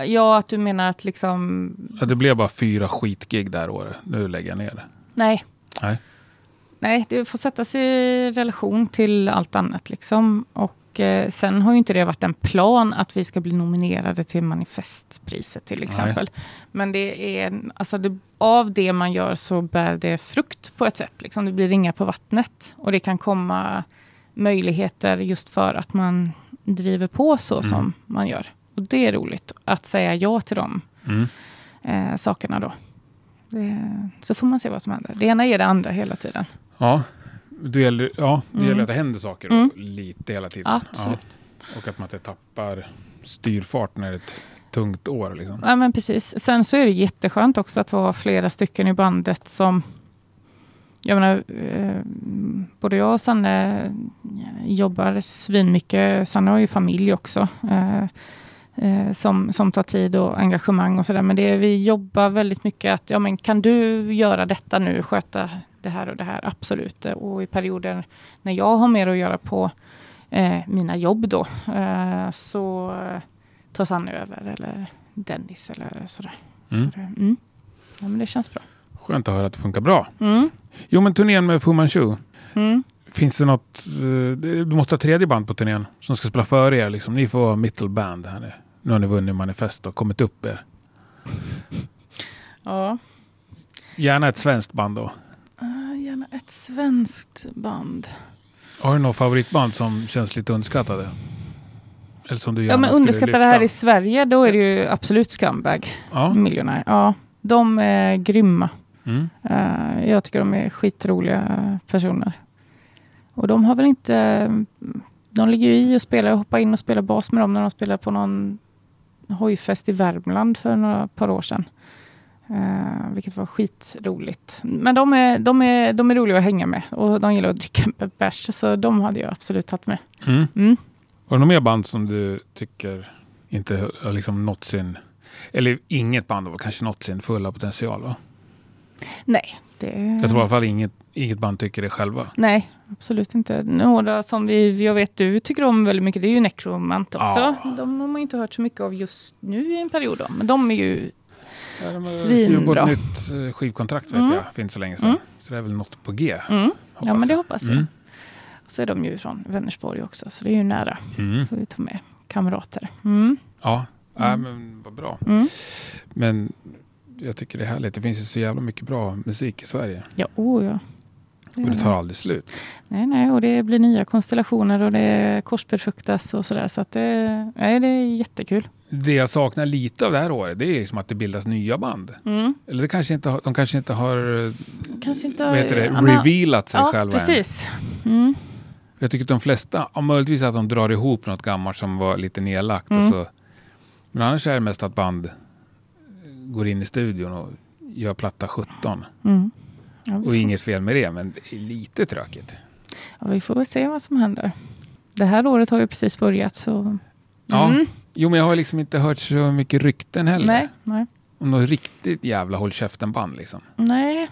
Ja, att du menar att liksom... Att det blev bara fyra skitgig där året. Nu lägger jag ner det. Nej. Nej. Nej, det får sättas i relation till allt annat. Liksom. Och eh, sen har ju inte det varit en plan att vi ska bli nominerade till manifestpriset till exempel. Men det är, alltså det, av det man gör så bär det frukt på ett sätt. Liksom. Det blir ringar på vattnet. Och det kan komma möjligheter just för att man driver på så Mm. som man gör. Och det är roligt att säga ja till de Mm. eh, sakerna då. Det, så får man se vad som händer. Det ena är det andra hela tiden. Ja, det gäller, ja, det Mm. gäller att det händer saker Mm. lite hela tiden. Absolut. Ja. Och att man inte tappar styrfart när det är ett tungt år. Liksom. Ja, men precis. Sen så är det jätteskönt också att vara flera stycken i bandet som... Jag menar, eh, både jag och Sanne jobbar svinmycket. Sanne har ju familj också. Eh, eh, som, som tar tid och engagemang och sådär. Men det, vi jobbar väldigt mycket att, ja men kan du göra detta nu, sköta det här och det här, absolut. Och i perioder när jag har mer att göra på eh, mina jobb då, eh, så eh, tar Sanne över eller Dennis eller sådär. Mm. Så det, mm. Ja men det känns bra. Skönt att höra att det funkar bra. Mm. Jo, men turnén med Fu Manchu. Mm. Finns det något, eh, du måste ha tredje band på turnén som ska spela före er. Liksom. Ni får vara band här nu. Nu har ni vunnit manifest och kommit upp er. Ja. Gärna ett svenskt band då. Uh, gärna ett svenskt band. Har du något favoritband som känns lite underskattade? Eller som du gärna Ja men underskattade här i Sverige, då är det ju absolut Scumbag. Ja. Miljonär. Ja, de är grymma. Mm. Eh, jag tycker de är skitroliga personer. Och de har väl inte... De ligger ju i och spelar, jag hoppade in och spelade bas med dem när de spelade på någon hojfest i Värmland för några par år sedan. Eh, vilket var skitroligt. Men de är, de, är, de är roliga att hänga med och de gillar att dricka bärs, så de hade jag absolut tagit med. Mm. Mm. Har du några mer band som du tycker inte har liksom nått sin... Eller inget band har kanske nått sin fulla potential? Va? Nej, det... Jag tror i alla fall inget, inget band tycker det själva. Nej, absolut inte. Några som vi, jag vet du tycker om väldigt mycket, det är ju Necromant också. Ja. De har man ju inte hört så mycket av just nu i en period. Då. Men de är ju... Ja, de har Svinbra. skrivit på ett nytt eh, skivkontrakt vet Mm. jag, för inte så länge sedan. Mm. Så det är väl något på G. Mm. Ja, men det hoppas jag. Mm. Så är de ju från Vänersborg också, så det är ju nära. Mm. får vi ta med kamrater. Mm. Ja, ja Mm. men vad bra. Mm. Men jag tycker det är härligt. Det finns ju så jävla mycket bra musik i Sverige. Ja, oh ja. Och det tar aldrig slut. Nej, nej, och det blir nya konstellationer och det korsbefruktas och sådär. Så att det, nej, det är jättekul. Det jag saknar lite av det här året, det är liksom att det bildas nya band. Mm. Eller det kanske inte har, de kanske inte har, Kanske inte... vad heter det, men- revealat sig Ja, själva än. precis. Mm. Jag tycker att de flesta, ja, möjligtvis att de drar ihop något gammalt som var lite nedlagt. Mm. Så. Men annars är det mest att band går in i studion och gör platta 17. Mm. Ja, Och inget fel med det, men det är lite tråkigt. Ja, vi får väl se vad som händer. Det här året har ju precis börjat så... Ja. Mm. Jo, men jag har liksom inte hört så mycket rykten heller. Nej, nej. Om något riktigt jävla håll käften-band liksom. Nej.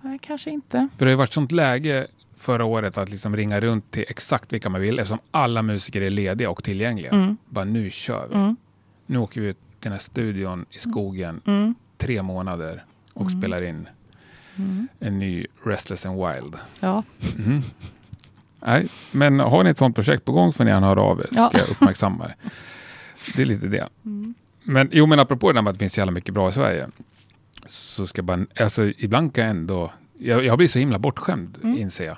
nej, kanske inte. För det har ju varit sånt läge förra året att liksom ringa runt till exakt vilka man vill eftersom alla musiker är lediga och tillgängliga. Mm. Bara nu kör vi. Mm. Nu åker vi ut till den här studion i skogen Mm. tre månader och Mm. spelar in Mm. en ny Restless and Wild. Ja. Mhm. Nej, men har ni ett sånt projekt på gång får ni gärna höra av er Ja. ska jag uppmärksamma det. Det är lite det. Mm. Men jo, men apropå det där med att det finns så jävla mycket bra i Sverige. Så ska bara, alltså ibland kan jag ändå, jag, jag blir så himla bortskämd Mm. inser jag.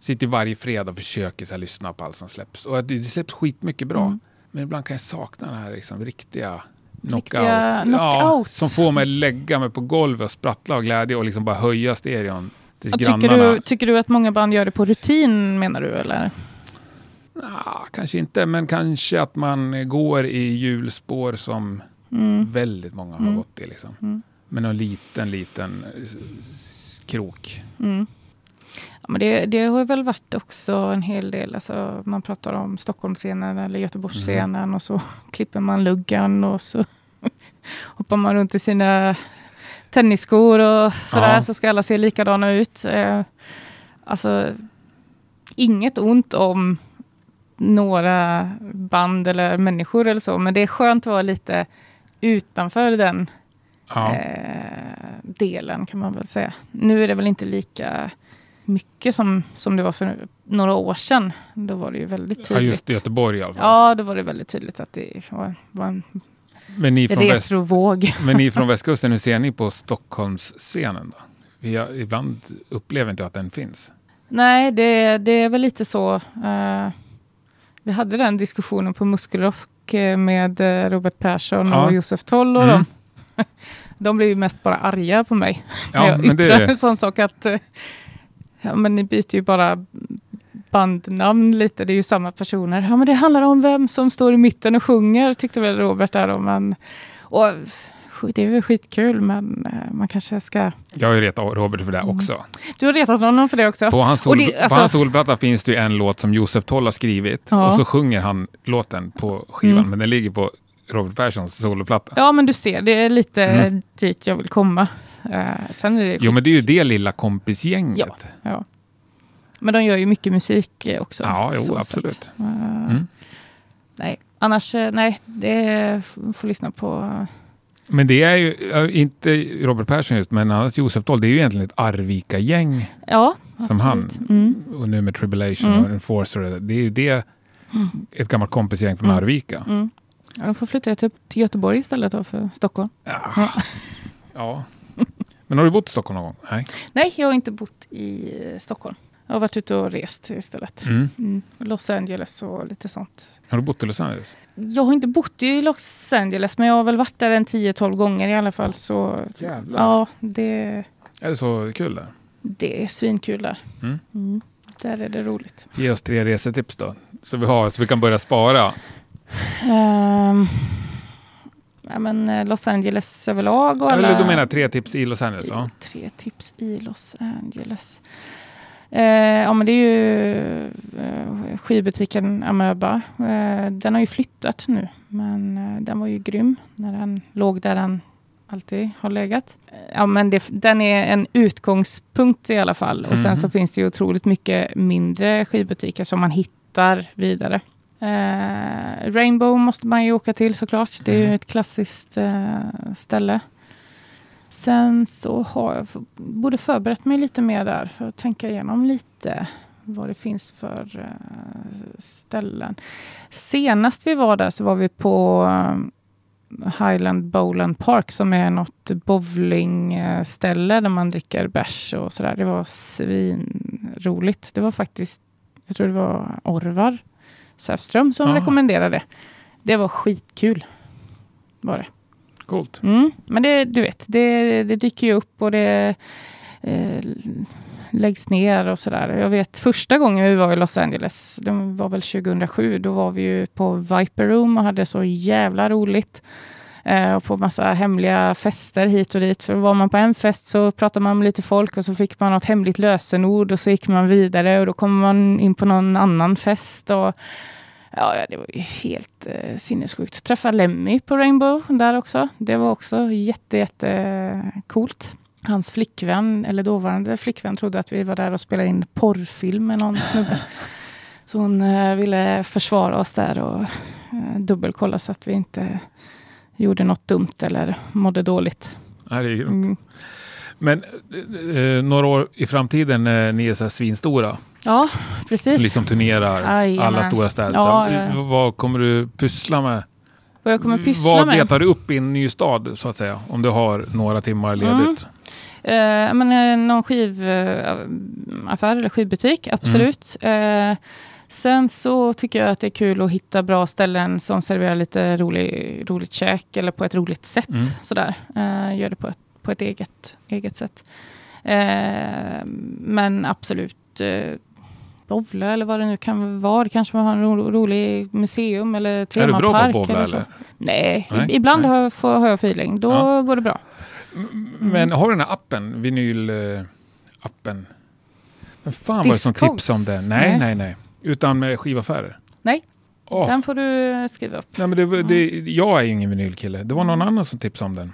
Sitter varje fredag och försöker så här, lyssna på allt som släpps. Och det släpps skitmycket bra. Mm. Men ibland kan jag sakna den här liksom, riktiga Riktiga knockout. Ja, som får mig lägga mig på golvet och sprattla av glädje och liksom bara höja stereon tills Ja, tycker, grannarna... du, tycker du att många band gör det på rutin menar du eller? Ah, kanske inte, men kanske att man går i hjulspår som Mm. väldigt många har Mm. gått i. Liksom. Mm. Med någon liten, liten eh, krok. Mm. Ja, men det, det har väl varit också en hel del, alltså, man pratar om Stockholmsscenen eller Göteborgsscenen och så klipper man luggan och så hoppar man runt i sina tennisskor och sådär Ja. så ska alla se likadana ut. Eh, alltså, inget ont om några band eller människor eller så, men det är skönt att vara lite utanför den Ja. eh, delen kan man väl säga. Nu är det väl inte lika mycket som, som det var för några år sedan. Då var det ju väldigt ja, tydligt. just i Göteborg i alla fall. Ja, då var det väldigt tydligt att det var, var en Men, ni från väst, retrovåg. men ni från västkusten, hur ser ni på Stockholmsscenen? Då? Har, ibland upplever inte jag att den finns. Nej, det, det är väl lite så. eh, vi hade den diskussionen på Muskelrock eh, med eh, Robert Persson Ja. och Josef Toll och Mm. dem. De blev ju mest bara arga på mig. när Ja, jag men yttrar det, en sån sak att ja, men ni byter ju bara bandnamn lite. Det är ju samma personer. Ja, men det handlar om vem som står i mitten och sjunger, tyckte väl Robert där. Och man, och, det är väl skitkul, men eh, man kanske ska... jag har ju retat Robert för det Mm. också. Du har retat honom för det också? På hans, sol, det- på alltså- hans solplatta finns det ju en låt som Josef Toll har skrivit Ja. och så sjunger han låten på skivan, Mm. men den ligger på Robert Perssons soloplatta. Ja, men du ser, det är lite Mm. dit jag vill komma. Eh, sen är det Jo, men det är ju det lilla kompisgänget. Ja. Ja. Men de gör ju mycket musik eh, också. Ja, jo, absolut. sätt. Eh, Mm. Nej, annars, eh, nej, det får lyssna på. Men det är ju, inte Robert Persson just, men annars Josef Doll, det är ju egentligen ett Arvika-gäng. Ja, Som absolut. han. Mm. Och nu med Tribulation Mm. och Enforcer. Det är ju det, ett gammalt kompisgäng från Mm. Arvika. Mm. Ja, de får flytta till Göteborg istället då för Stockholm. Ja. ja. Men har du bott i Stockholm någon gång? Nej. Nej, jag har inte bott i eh, Stockholm. Jag har varit ute och rest istället. Mm. Mm. Los Angeles och lite sånt. Har du bott i Los Angeles? Jag har inte bott i Los Angeles, men jag har väl varit där en 10-12 gånger i alla fall. Så Jävlar. ja, det, Är det så kul där? det är svinkul där. Mm. Mm. Där är det roligt. Ge oss tre resetips då. Så vi, har, så vi kan börja spara. Ehm, ja, men eh, Los Angeles överlag och alla... Eller du menar tre tips i Los Angeles? Ja. Tre tips i Los Angeles. Eh, ja, men det är ju eh, skivbutiken Amöba. Eh, den har ju flyttat nu, men eh, den var ju grym när den låg där den alltid har legat. Eh, Ja, men det, den är en utgångspunkt i alla fall. Och sen Mhm. så finns det ju otroligt mycket mindre skivbutiker som man hittar vidare. Eh, Rainbow måste man ju åka till såklart. Det är ju Mhm. ett klassiskt eh, ställe. Sen så har jag borde förberett mig lite mer där för att tänka igenom lite vad det finns för eh, ställen. Senast vi var där så var vi på eh, Highland Bowland Park som är något bowlingställe där man dricker bärs och sådär. Det var svinroligt. Det var faktiskt, jag tror det var Orvar Säfström som Ah. rekommenderade. Det var skitkul. Var det. Coolt. Mm, men det, du vet, det, det dyker ju upp och det eh, läggs ner och sådär. Jag vet första gången vi var i Los Angeles, det var väl 2007, då var vi ju på Viper Room och hade så jävla roligt. Eh, och på massa hemliga fester hit och dit. För var man på en fest så pratade man med lite folk och så fick man något hemligt lösenord och så gick man vidare och då kom man in på någon annan fest. Och, Ja, ja, det var ju helt eh, sinnessjukt. Träffa Lemmy på Rainbow där också. Det var också jätte, jätte eh, coolt. Hans flickvän, eller dåvarande flickvän, trodde att vi var där och spelade in porrfilm med någon snubbe. Så hon eh, ville försvara oss där och eh, dubbelkolla så att vi inte gjorde något dumt eller mådde dåligt. Ja, det är grymt. Mm. Men eh, eh, några år i framtiden när ni är så här svinstora, Ja, precis. liksom turnerar Jajamän. alla stora städer. Ja, så, ja, ja. Vad kommer du pyssla med? Vad jag kommer pyssla Vad med. letar du upp i en ny stad, så att säga? Om du har några timmar ledigt. Eh, men, eh, någon skivaffär eller skivbutik, absolut. Eh, sen så tycker jag att det är kul att hitta bra ställen som serverar lite rolig, roligt käk eller på ett roligt sätt. Mm. Sådär. Eh, gör det på ett, på ett eget, eget sätt. Eh, men absolut eh, bowla eller vad det nu kan vara. Kanske man har en ro, rolig museum eller Är du bra på att temapark. bowla eller eller? Nej, Nej, ibland nej. Har, jag, får, har jag feeling. Då Ja. går det bra. Men har du den här appen, vinyl-appen? Vem fan var det som Discogs? tipsade om den? Nej. nej, nej. Utan med skivaffärer. Nej. Åh, Den får du skriva upp. nej, men det, var- det, jag är ju ingen vinylkille. Det var någon annan som tipsade om den.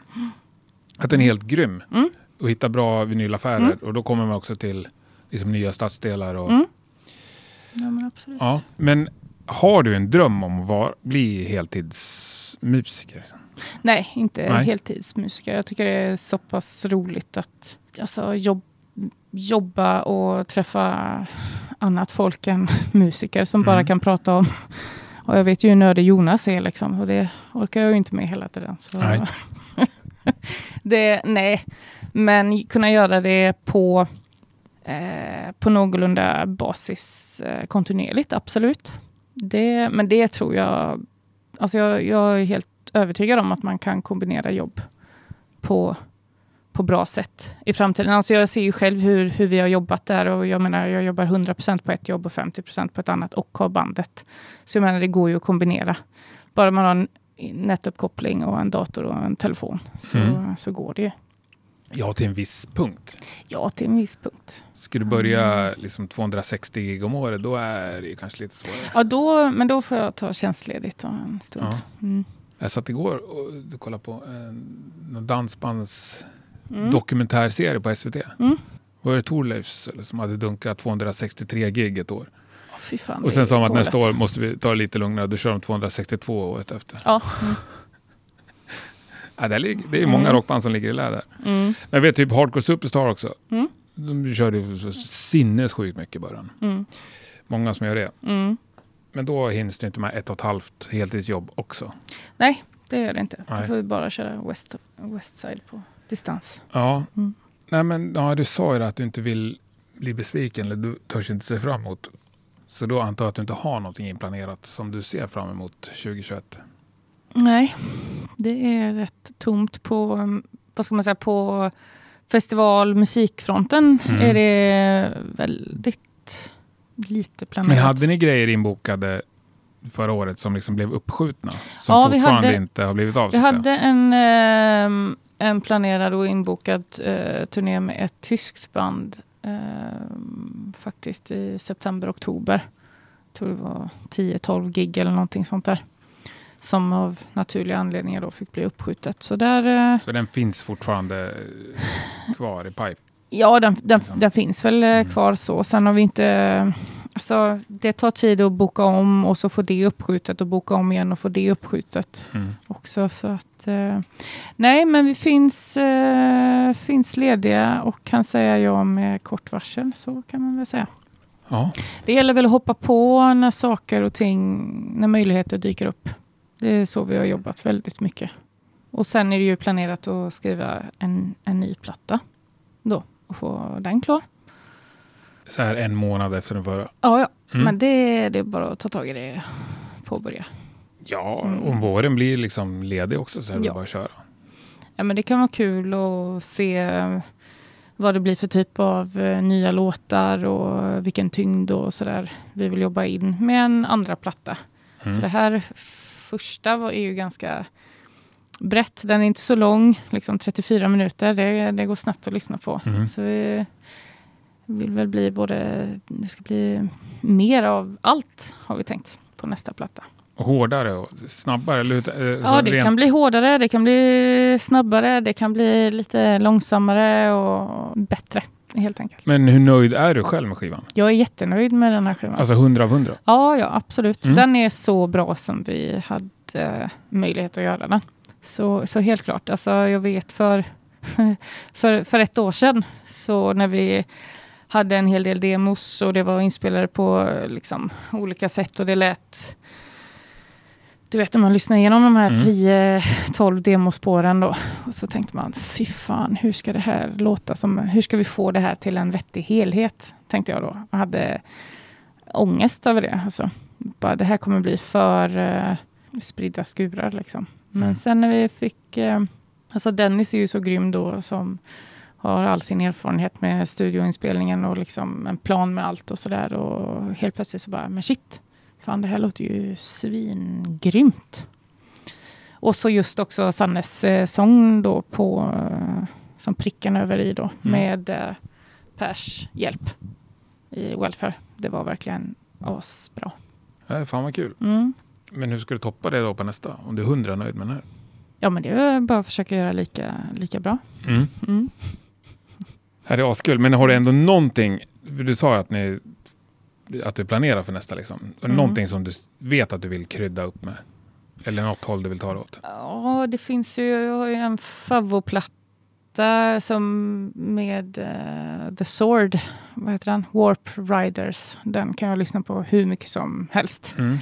Att den är helt grym. Mm. Och hitta bra vinylaffärer. Mm. Och då kommer man också till liksom, nya stadsdelar. Och, Mm. Ja, men absolut. ja. Men har du en dröm om att vara, bli heltidsmusiker? Nej, inte Nej. heltidsmusiker. Jag tycker det är så pass roligt att alltså, jobb, jobba och träffa annat folk än musiker som bara Mm. kan prata om. Och jag vet ju hur nördig Jonas är liksom. Och det orkar jag ju inte med hela tiden. Så. Nej. det, nej, men kunna göra det på, eh, på någorlunda basis eh, kontinuerligt, absolut. Det, men det tror jag, alltså jag, jag är helt övertygad om att man kan kombinera jobb på, på bra sätt i framtiden. Alltså jag ser ju själv hur, hur vi har jobbat där och jag menar jag jobbar 100% på ett jobb och 50% på ett annat och har bandet. Så jag menar det går ju att kombinera. Bara man har en nätuppkoppling och en dator och en telefon så, Mm. så går det ju. Ja, till en viss punkt. Ja, till en viss punkt. Ska du börja liksom 260 gig om året, då är det ju kanske lite svårare. Ja, då, men då får jag ta tjänstledigt en stund. Ja. Mm. Jag satt igår och kollade på en någon dansbands Mm. dokumentärserie på SVT. Mm. Var det Thorleifs eller, som hade dunkat 263 gig ett år? Fy fan, Och sen sa de att galet. nästa år måste vi ta det lite lugnare. Då kör de 262 året efter. Ja. Mm. Ja, det, ligger, det är många Mm. rockband som ligger i lä där. Mm. Men jag vet typ Hardcore Superstar också. Mm. De körde sinnessjukt mycket i början. Många som gör det. Men då hinns det inte med ett och ett halvt heltidsjobb också. Nej, det gör det inte. Då Nej. får vi bara köra West, West Side på distans. Ja, Mm. Nej, men, ja du sa ju att du inte vill bli besviken eller du törs inte se fram emot. Så då antar jag att du inte har någonting inplanerat som du ser fram emot 2021. Nej, det är rätt tomt på, vad ska man säga, på festival musikfronten Mm. är det väldigt lite planerat. Men hade ni grejer inbokade förra året som liksom blev uppskjutna? Som Ja, vi fortfarande hade- inte har blivit av? Vi hade en, ehm, en planerad och inbokad eh, turné med ett tyskt band ehm, faktiskt i september-oktober. Jag tror det var 10-12 gig eller någonting sånt där. Som av naturliga anledningar då fick bli uppskjutet. Så där, eh, Så den finns fortfarande eh, kvar i pipe? ja den, den, Liksom. den finns väl eh, Mm. kvar så. Sen har vi inte... Alltså, det tar tid att boka om och så får det uppskjutet och boka om igen och få det uppskjutet Mm. också. Så att, eh, nej, men vi finns, eh, finns lediga och kan säga ja med kort varsel. Så kan man väl säga. Ja. Det gäller väl att hoppa på när saker och ting, när möjligheter dyker upp. Det är så vi har jobbat väldigt mycket. Och sen är det ju planerat att skriva en, en ny platta då och få den klar. Så här en månad efter den förra? Ja, ja. Mm. men det, det är bara att ta tag i det påbörja. Ja, Mm. om våren blir liksom ledig också så är det Ja. bara att köra. Ja, men det kan vara kul att se vad det blir för typ av eh, nya låtar och vilken tyngd och sådär vi vill jobba in med en andra platta. Mm. För det här första var, är ju ganska brett. Den är inte så lång, liksom 34 minuter. Det, det går snabbt att lyssna på. Mm. Så vi vill väl bli både, det ska bli mer av allt har vi tänkt på nästa platta. Hårdare och snabbare? Eller, eh, Ja, det rent- kan bli hårdare, det kan bli snabbare, det kan bli lite långsammare och bättre helt enkelt. Men hur nöjd är du själv med skivan? Jag är jättenöjd med den här skivan. Alltså 100 av 100? Ja, ja, absolut. Mm. Den är så bra som vi hade eh, möjlighet att göra den. Så, så helt klart. Alltså, jag vet för, för, för ett år sedan, så när vi hade en hel del demos och det var inspelade på liksom, olika sätt och det lät... Du vet när man lyssnar igenom de här Mm. 10-12 demospåren då. Och så tänkte man, fy fan, hur ska det här låta som... Hur ska vi få det här till en vettig helhet? Tänkte jag då. Jag hade ångest över det. Alltså, bara, det här kommer bli för uh, spridda skurar. Liksom. Men Mm. sen när vi fick... eh, alltså Dennis är ju så grym då som har all sin erfarenhet med studioinspelningen och liksom en plan med allt och sådär. Och helt plötsligt så bara, men shit, fan det här låter ju svingrymt. Och så just också Sannes eh, sång då på, eh, som pricken över i då, med eh, Pers hjälp i Welfare. Det var verkligen asbra. Ja, fan vad kul. Mm. Men hur ska du toppa det då på nästa? Om du är 100 nöjd med den här? Ja, men det är bara att försöka göra lika, lika bra. Mm. Mm. Det här är askul. Men har du ändå någonting? Du sa ju att, ni, att du planerar för nästa. Liksom. Mm. Någonting som du vet att du vill krydda upp med? Eller något håll du vill ta det åt? Ja, det finns ju, jag har ju en favoplatta som med eh, The Sword, vad heter den? Warp Riders. Den kan jag lyssna på hur mycket som helst. Mm.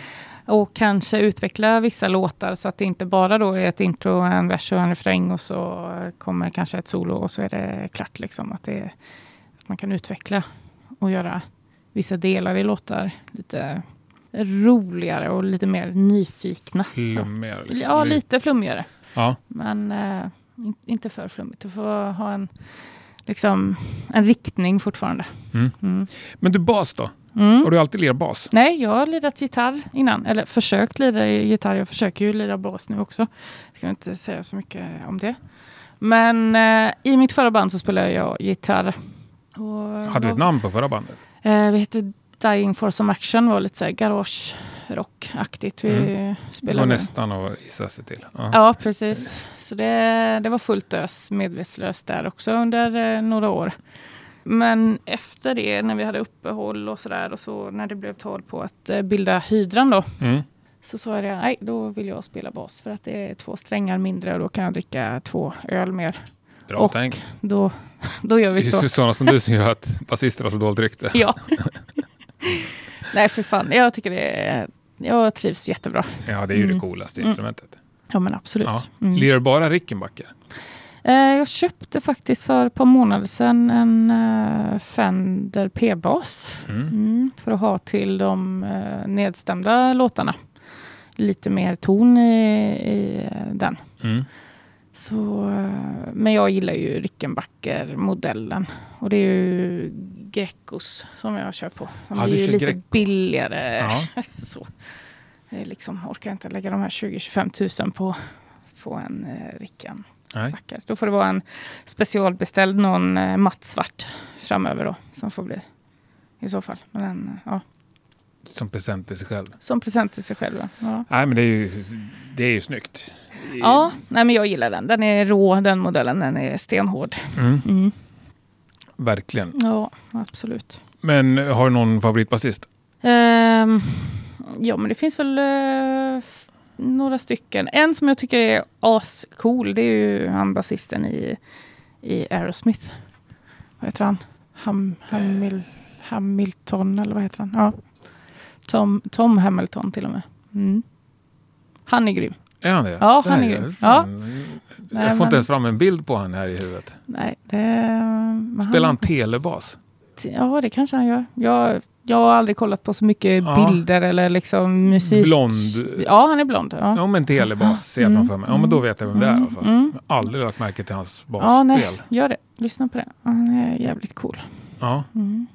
Och kanske utveckla vissa låtar så att det inte bara då är ett intro, en vers och en refräng och så kommer kanske ett solo och så är det klart. Liksom. Att, det, att man kan utveckla och göra vissa delar i låtar lite roligare och lite mer nyfikna. Flummigare? Ja, lite flummigare. Ja. Men in, inte för flummigt. Du får ha en, liksom, en riktning fortfarande. Mm. Mm. Men du, bas då? Mm. Har du alltid lirat bas? Nej, jag har lirat gitarr innan. Eller försökt lira gitarr. Jag försöker ju lira bas nu också. Ska inte säga så mycket om det. Men eh, i mitt förra band så spelade jag gitarr. Och, Hade vi ett namn på förra bandet? Eh, vi hette Dying for some action. var lite så här garage rockaktigt vi Det spelade. var nästan att gissa sig till. Ja. Ja, precis. Så det, det var fullt ös medvetslöst där också under eh, några år. Men efter det, när vi hade uppehåll och sådär och så när det blev tal på att eh, bilda hydran då, Mm. så sa jag det, nej, då vill jag spela bas för att det är två strängar mindre och då kan jag dricka två öl mer. Bra Och- tänkt. Då, då gör Det vi så. är ju sådana som du som gör att basister har så dåligt rykte. Ja. nej, för fan. Jag tycker det är, jag trivs jättebra. Ja, det är ju Mm. det coolaste Mm. instrumentet. Ja, men absolut. Ja. Mm. Lirar bara Rickenbacker? Eh, jag köpte faktiskt för ett par månader sedan en eh, Fender P-bas. Mm. Mm, för att ha till de eh, nedstämda låtarna. Lite mer ton i, i eh, den. Så, men jag gillar ju Rickenbacker-modellen. Och det är ju Grecos som jag kör på. De Ja, är ju lite Greco. billigare. Ja. Så. Jag liksom orkar inte lägga de här 20-25 tusen på, på en eh, Ricken. Nej. Backar. Då får det vara en specialbeställd, någon eh, mattsvart framöver då, som får bli i så fall. Men den, eh, ja, Som present till sig själv. som present till sig själv. Ja, Nej, men det är ju, det är ju snyggt. ja nej, men jag gillar den. Den är rå, den modellen. Den är stenhård. Mm. Mm. Verkligen. Ja, absolut. Men har du någon favoritbasist? Ehm, ja, men det finns väl f- några stycken. En som jag tycker är ascool, det är ju han basisten i, i Aerosmith. Vad heter han? Ham, Hamil, Hamilton, eller vad heter han? Ja. Tom, Tom Hamilton till och med. Mm. Han är grym. Är han det? Ja, han är Nej, grym. fan. Jag Nej, får men- inte ens fram en bild på han här i huvudet. Nej, det... Spelar han telebas? Ja, det kanske han gör. Jag, jag har aldrig kollat på så mycket Ja. bilder eller liksom musik. Blond? Ja, han är blond. Ja. Ja, men telebas ser jag Mm. framför mig. Ja, men då vet jag vem det är i alla fall. Mm. Jag har aldrig lagt märke till hans Ja, basspel. nej, gör det. Lyssna på det. Han är jävligt cool. Ja. Mm.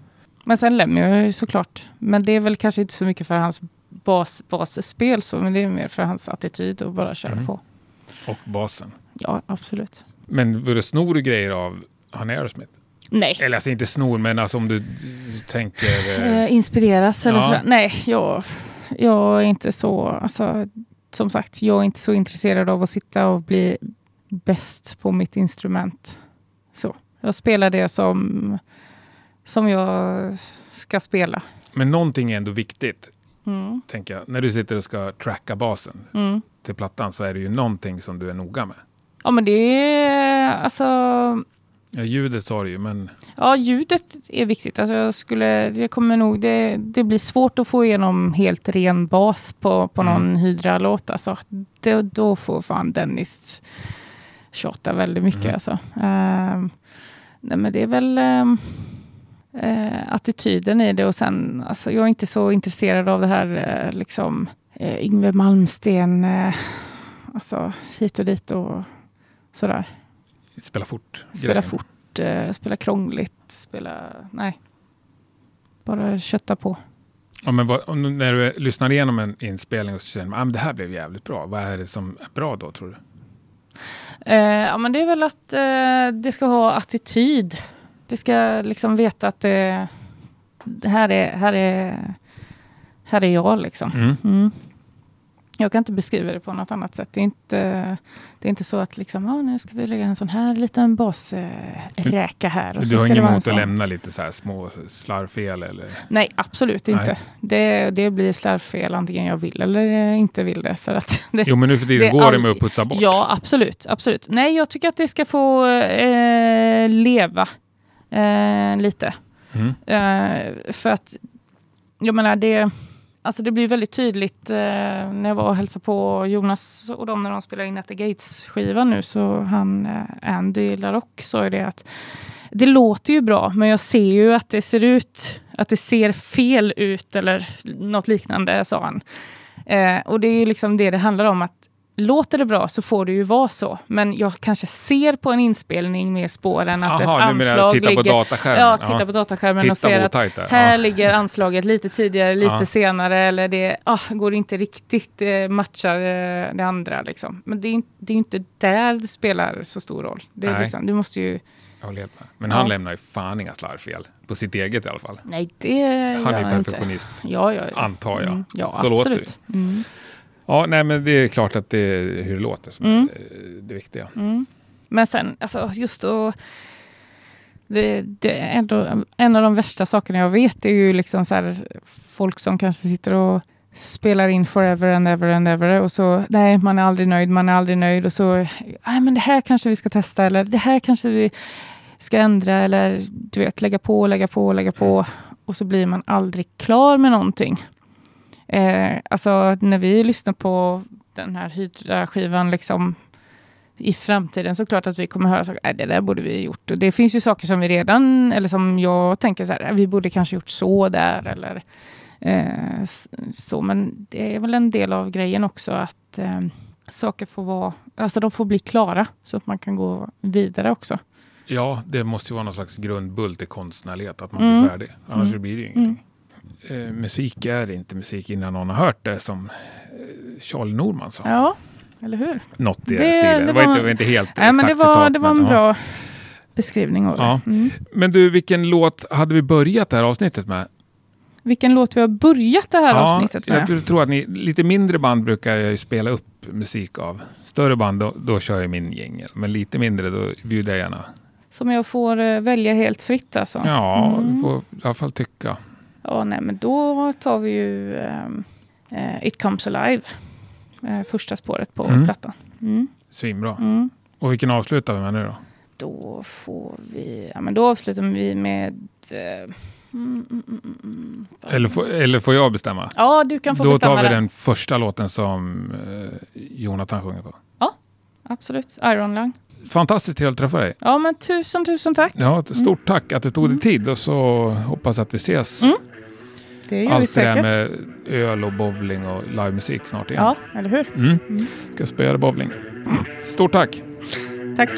Men sen Lemmy ju såklart. Men det är väl kanske inte så mycket för hans bas, basspel så, men det är mer för hans attityd och bara köra Mm. på. Och basen. Ja, absolut. Men var det snor du grejer av han Aerosmith? Nej. Eller alltså inte snor, men alltså om du, du tänker... Eh, Eh, inspireras eller Ja. sådär. Nej, jag, jag är inte så, alltså, som sagt, jag är inte så intresserad av att sitta och bli bäst på mitt instrument. Så. Jag spelar det som, som jag ska spela. men någonting är ändå viktigt, Mm. tänker jag. När du sitter och ska tracka basen Mm. till plattan så är det ju någonting som du är noga med. Ja, men det är alltså... Ja, ljudet sa du ju, men... Ja, ljudet är viktigt. Alltså jag skulle, det, kommer nog, det, det blir svårt att få igenom helt ren bas på, på Mm. någon Hydra-låt. Alltså, det, då får fan Dennis tjata väldigt mycket. Mm. Alltså. Ehm, nej, men det är väl ehm, eh, attityden i det och sen, alltså, jag är inte så intresserad av det här eh, liksom eh, Yngve Malmsten, eh, alltså hit och dit och sådär. Spela fort. Spela grejer. fort, eh, spela krångligt, spela... Nej. Bara kötta på. Ja, men vad, när du lyssnar igenom en inspelning och känner att ah, det här blev jävligt bra. Vad är det som är bra då, tror du? Eh, ja, men det är väl att eh, det ska ha attityd. Det ska liksom veta att det, det här, är, här, är, här är jag liksom. Mm. Mm. Jag kan inte beskriva det på något annat sätt. Det är inte, det är inte så att liksom, ah, nu ska vi lägga en sån här liten basräka eh, här. Och så Du har det inget emot att lämna lite så här små slarvfel eller? Nej, absolut Nej. inte. Det, det blir slarvfel antingen jag vill eller inte vill det. För att det Jo, men nu för tiden Det går det all- med att putsa bort. Ja, absolut, absolut. Nej, jag tycker att det ska få eh, leva eh, lite. Mm. Eh, för att, jag menar, det, alltså det blir väldigt tydligt eh, när jag var och hälsade på Jonas och dem när de spelade in At the Gates-skivan nu, så han, eh, Andy LaRock, sa ju det att det låter ju bra, men jag ser ju att det ser ut, att det ser fel ut eller något liknande, sa han. Eh, och det är ju liksom det det handlar om, att låter det bra så får det ju vara så. Men jag kanske ser på en inspelning med spåren att Jaha, ett anslag titta på ligger... dataskärmen? Ja, titta på dataskärmen Titta och ser på att här Ja. ligger anslaget lite tidigare, lite Ja. senare eller det ah, går inte riktigt eh, matchar eh, det andra. Liksom. Men det är, det är inte där det spelar så stor roll. Det liksom, du måste ju. Men han lämnar ju fan inga slarvfel. På sitt eget i alla fall. Nej, det Han gör är jag inte. perfektionist. Ja, ja, ja. Antar jag. Mm, ja, Så låter absolut. Mm. Ja, nej men det är klart att det är hur det låter som Mm. är eh, det viktiga. Mm. Men sen, alltså just då... Det, det är ändå, en av de värsta sakerna jag vet är ju liksom så här, folk som kanske sitter och spelar in forever and ever and ever och så, nej, man är aldrig nöjd, man är aldrig nöjd och så, nej men det här kanske vi ska testa eller det här kanske vi ska ändra eller du vet, lägga på, lägga på, lägga på och så blir man aldrig klar med någonting. Eh, alltså när vi lyssnar på den här Hydra-skivan liksom i framtiden så klart att vi kommer höra saker, "Nej, det där borde vi gjort. Och det finns ju saker som vi redan, eller som jag tänker så här, "Nej, vi borde kanske gjort så där eller eh, så. Men det är väl en del av grejen också att eh, saker får vara, alltså de får bli klara så att man kan gå vidare också. Ja, det måste ju vara någon slags grundbult i konstnärlighet, att man Mm. blir färdig. Annars Mm. blir det ju ingenting. Eh, musik är inte musik innan någon har hört det, som eh, Charlie Norman sa. Ja, eller hur? Något i Det- den stilen. det var, inte, var inte helt Nej, men det var, citat. det var en men, ja. bra beskrivning av det. Ja. Mm. Men du, vilken låt hade vi börjat det här avsnittet med? Vilken låt vi har börjat det här avsnittet med. Jag tror- att ni, lite mindre band brukar jag spela upp musik av. Större band, då, då kör jag min jingel. Men lite mindre, då bjuder jag gärna. Som jag får eh, välja helt fritt alltså. Ja, Mm. du får i alla fall tycka. Ja, nej, men då tar vi ju ehm, eh, It Comes Alive. Eh, första spåret på Mm. plattan. Mm. Svinbra. Mm. Och vilken avslutar vi med nu då? Då får vi... Ja, men då avslutar vi med... Eh, mm, mm, mm, mm, mm. Eller, får- eller får jag bestämma? Ja, du kan få Då bestämma tar vi det. den första låten som eh, Jonathan sjunger på. Absolut. Iron Lung. Fantastiskt trevligt att träffa dig. Ja, men tusen, tusen tack. Ja, stort tack att du tog dig tid och så hoppas att vi ses. Det gör vi Allt det där säkert. med öl och bowling och livemusik snart igen. Ja, eller hur? Mm. Mm. Ska spela bowling. Stort tack! Tack.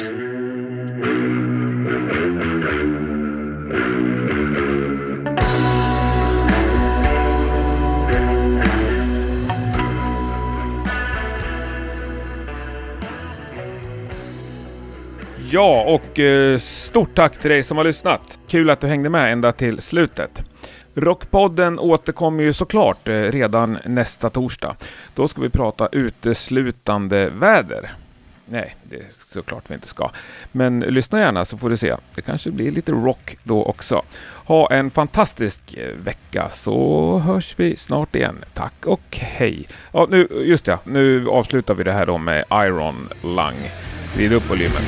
Ja, och eh, stort tack till dig som har lyssnat. Kul att du hängde med ända till slutet. Rockpodden återkommer ju såklart eh, redan nästa torsdag. Då ska vi prata uteslutande väder. Nej, det är såklart vi inte ska. Men lyssna gärna så får du se. Det kanske blir lite rock då också. Ha en fantastisk eh, vecka så hörs vi snart igen. Tack och hej. Ja, nu, just ja, nu avslutar vi det här då med Iron Lung. Vrid upp volymen.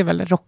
Är väl rock.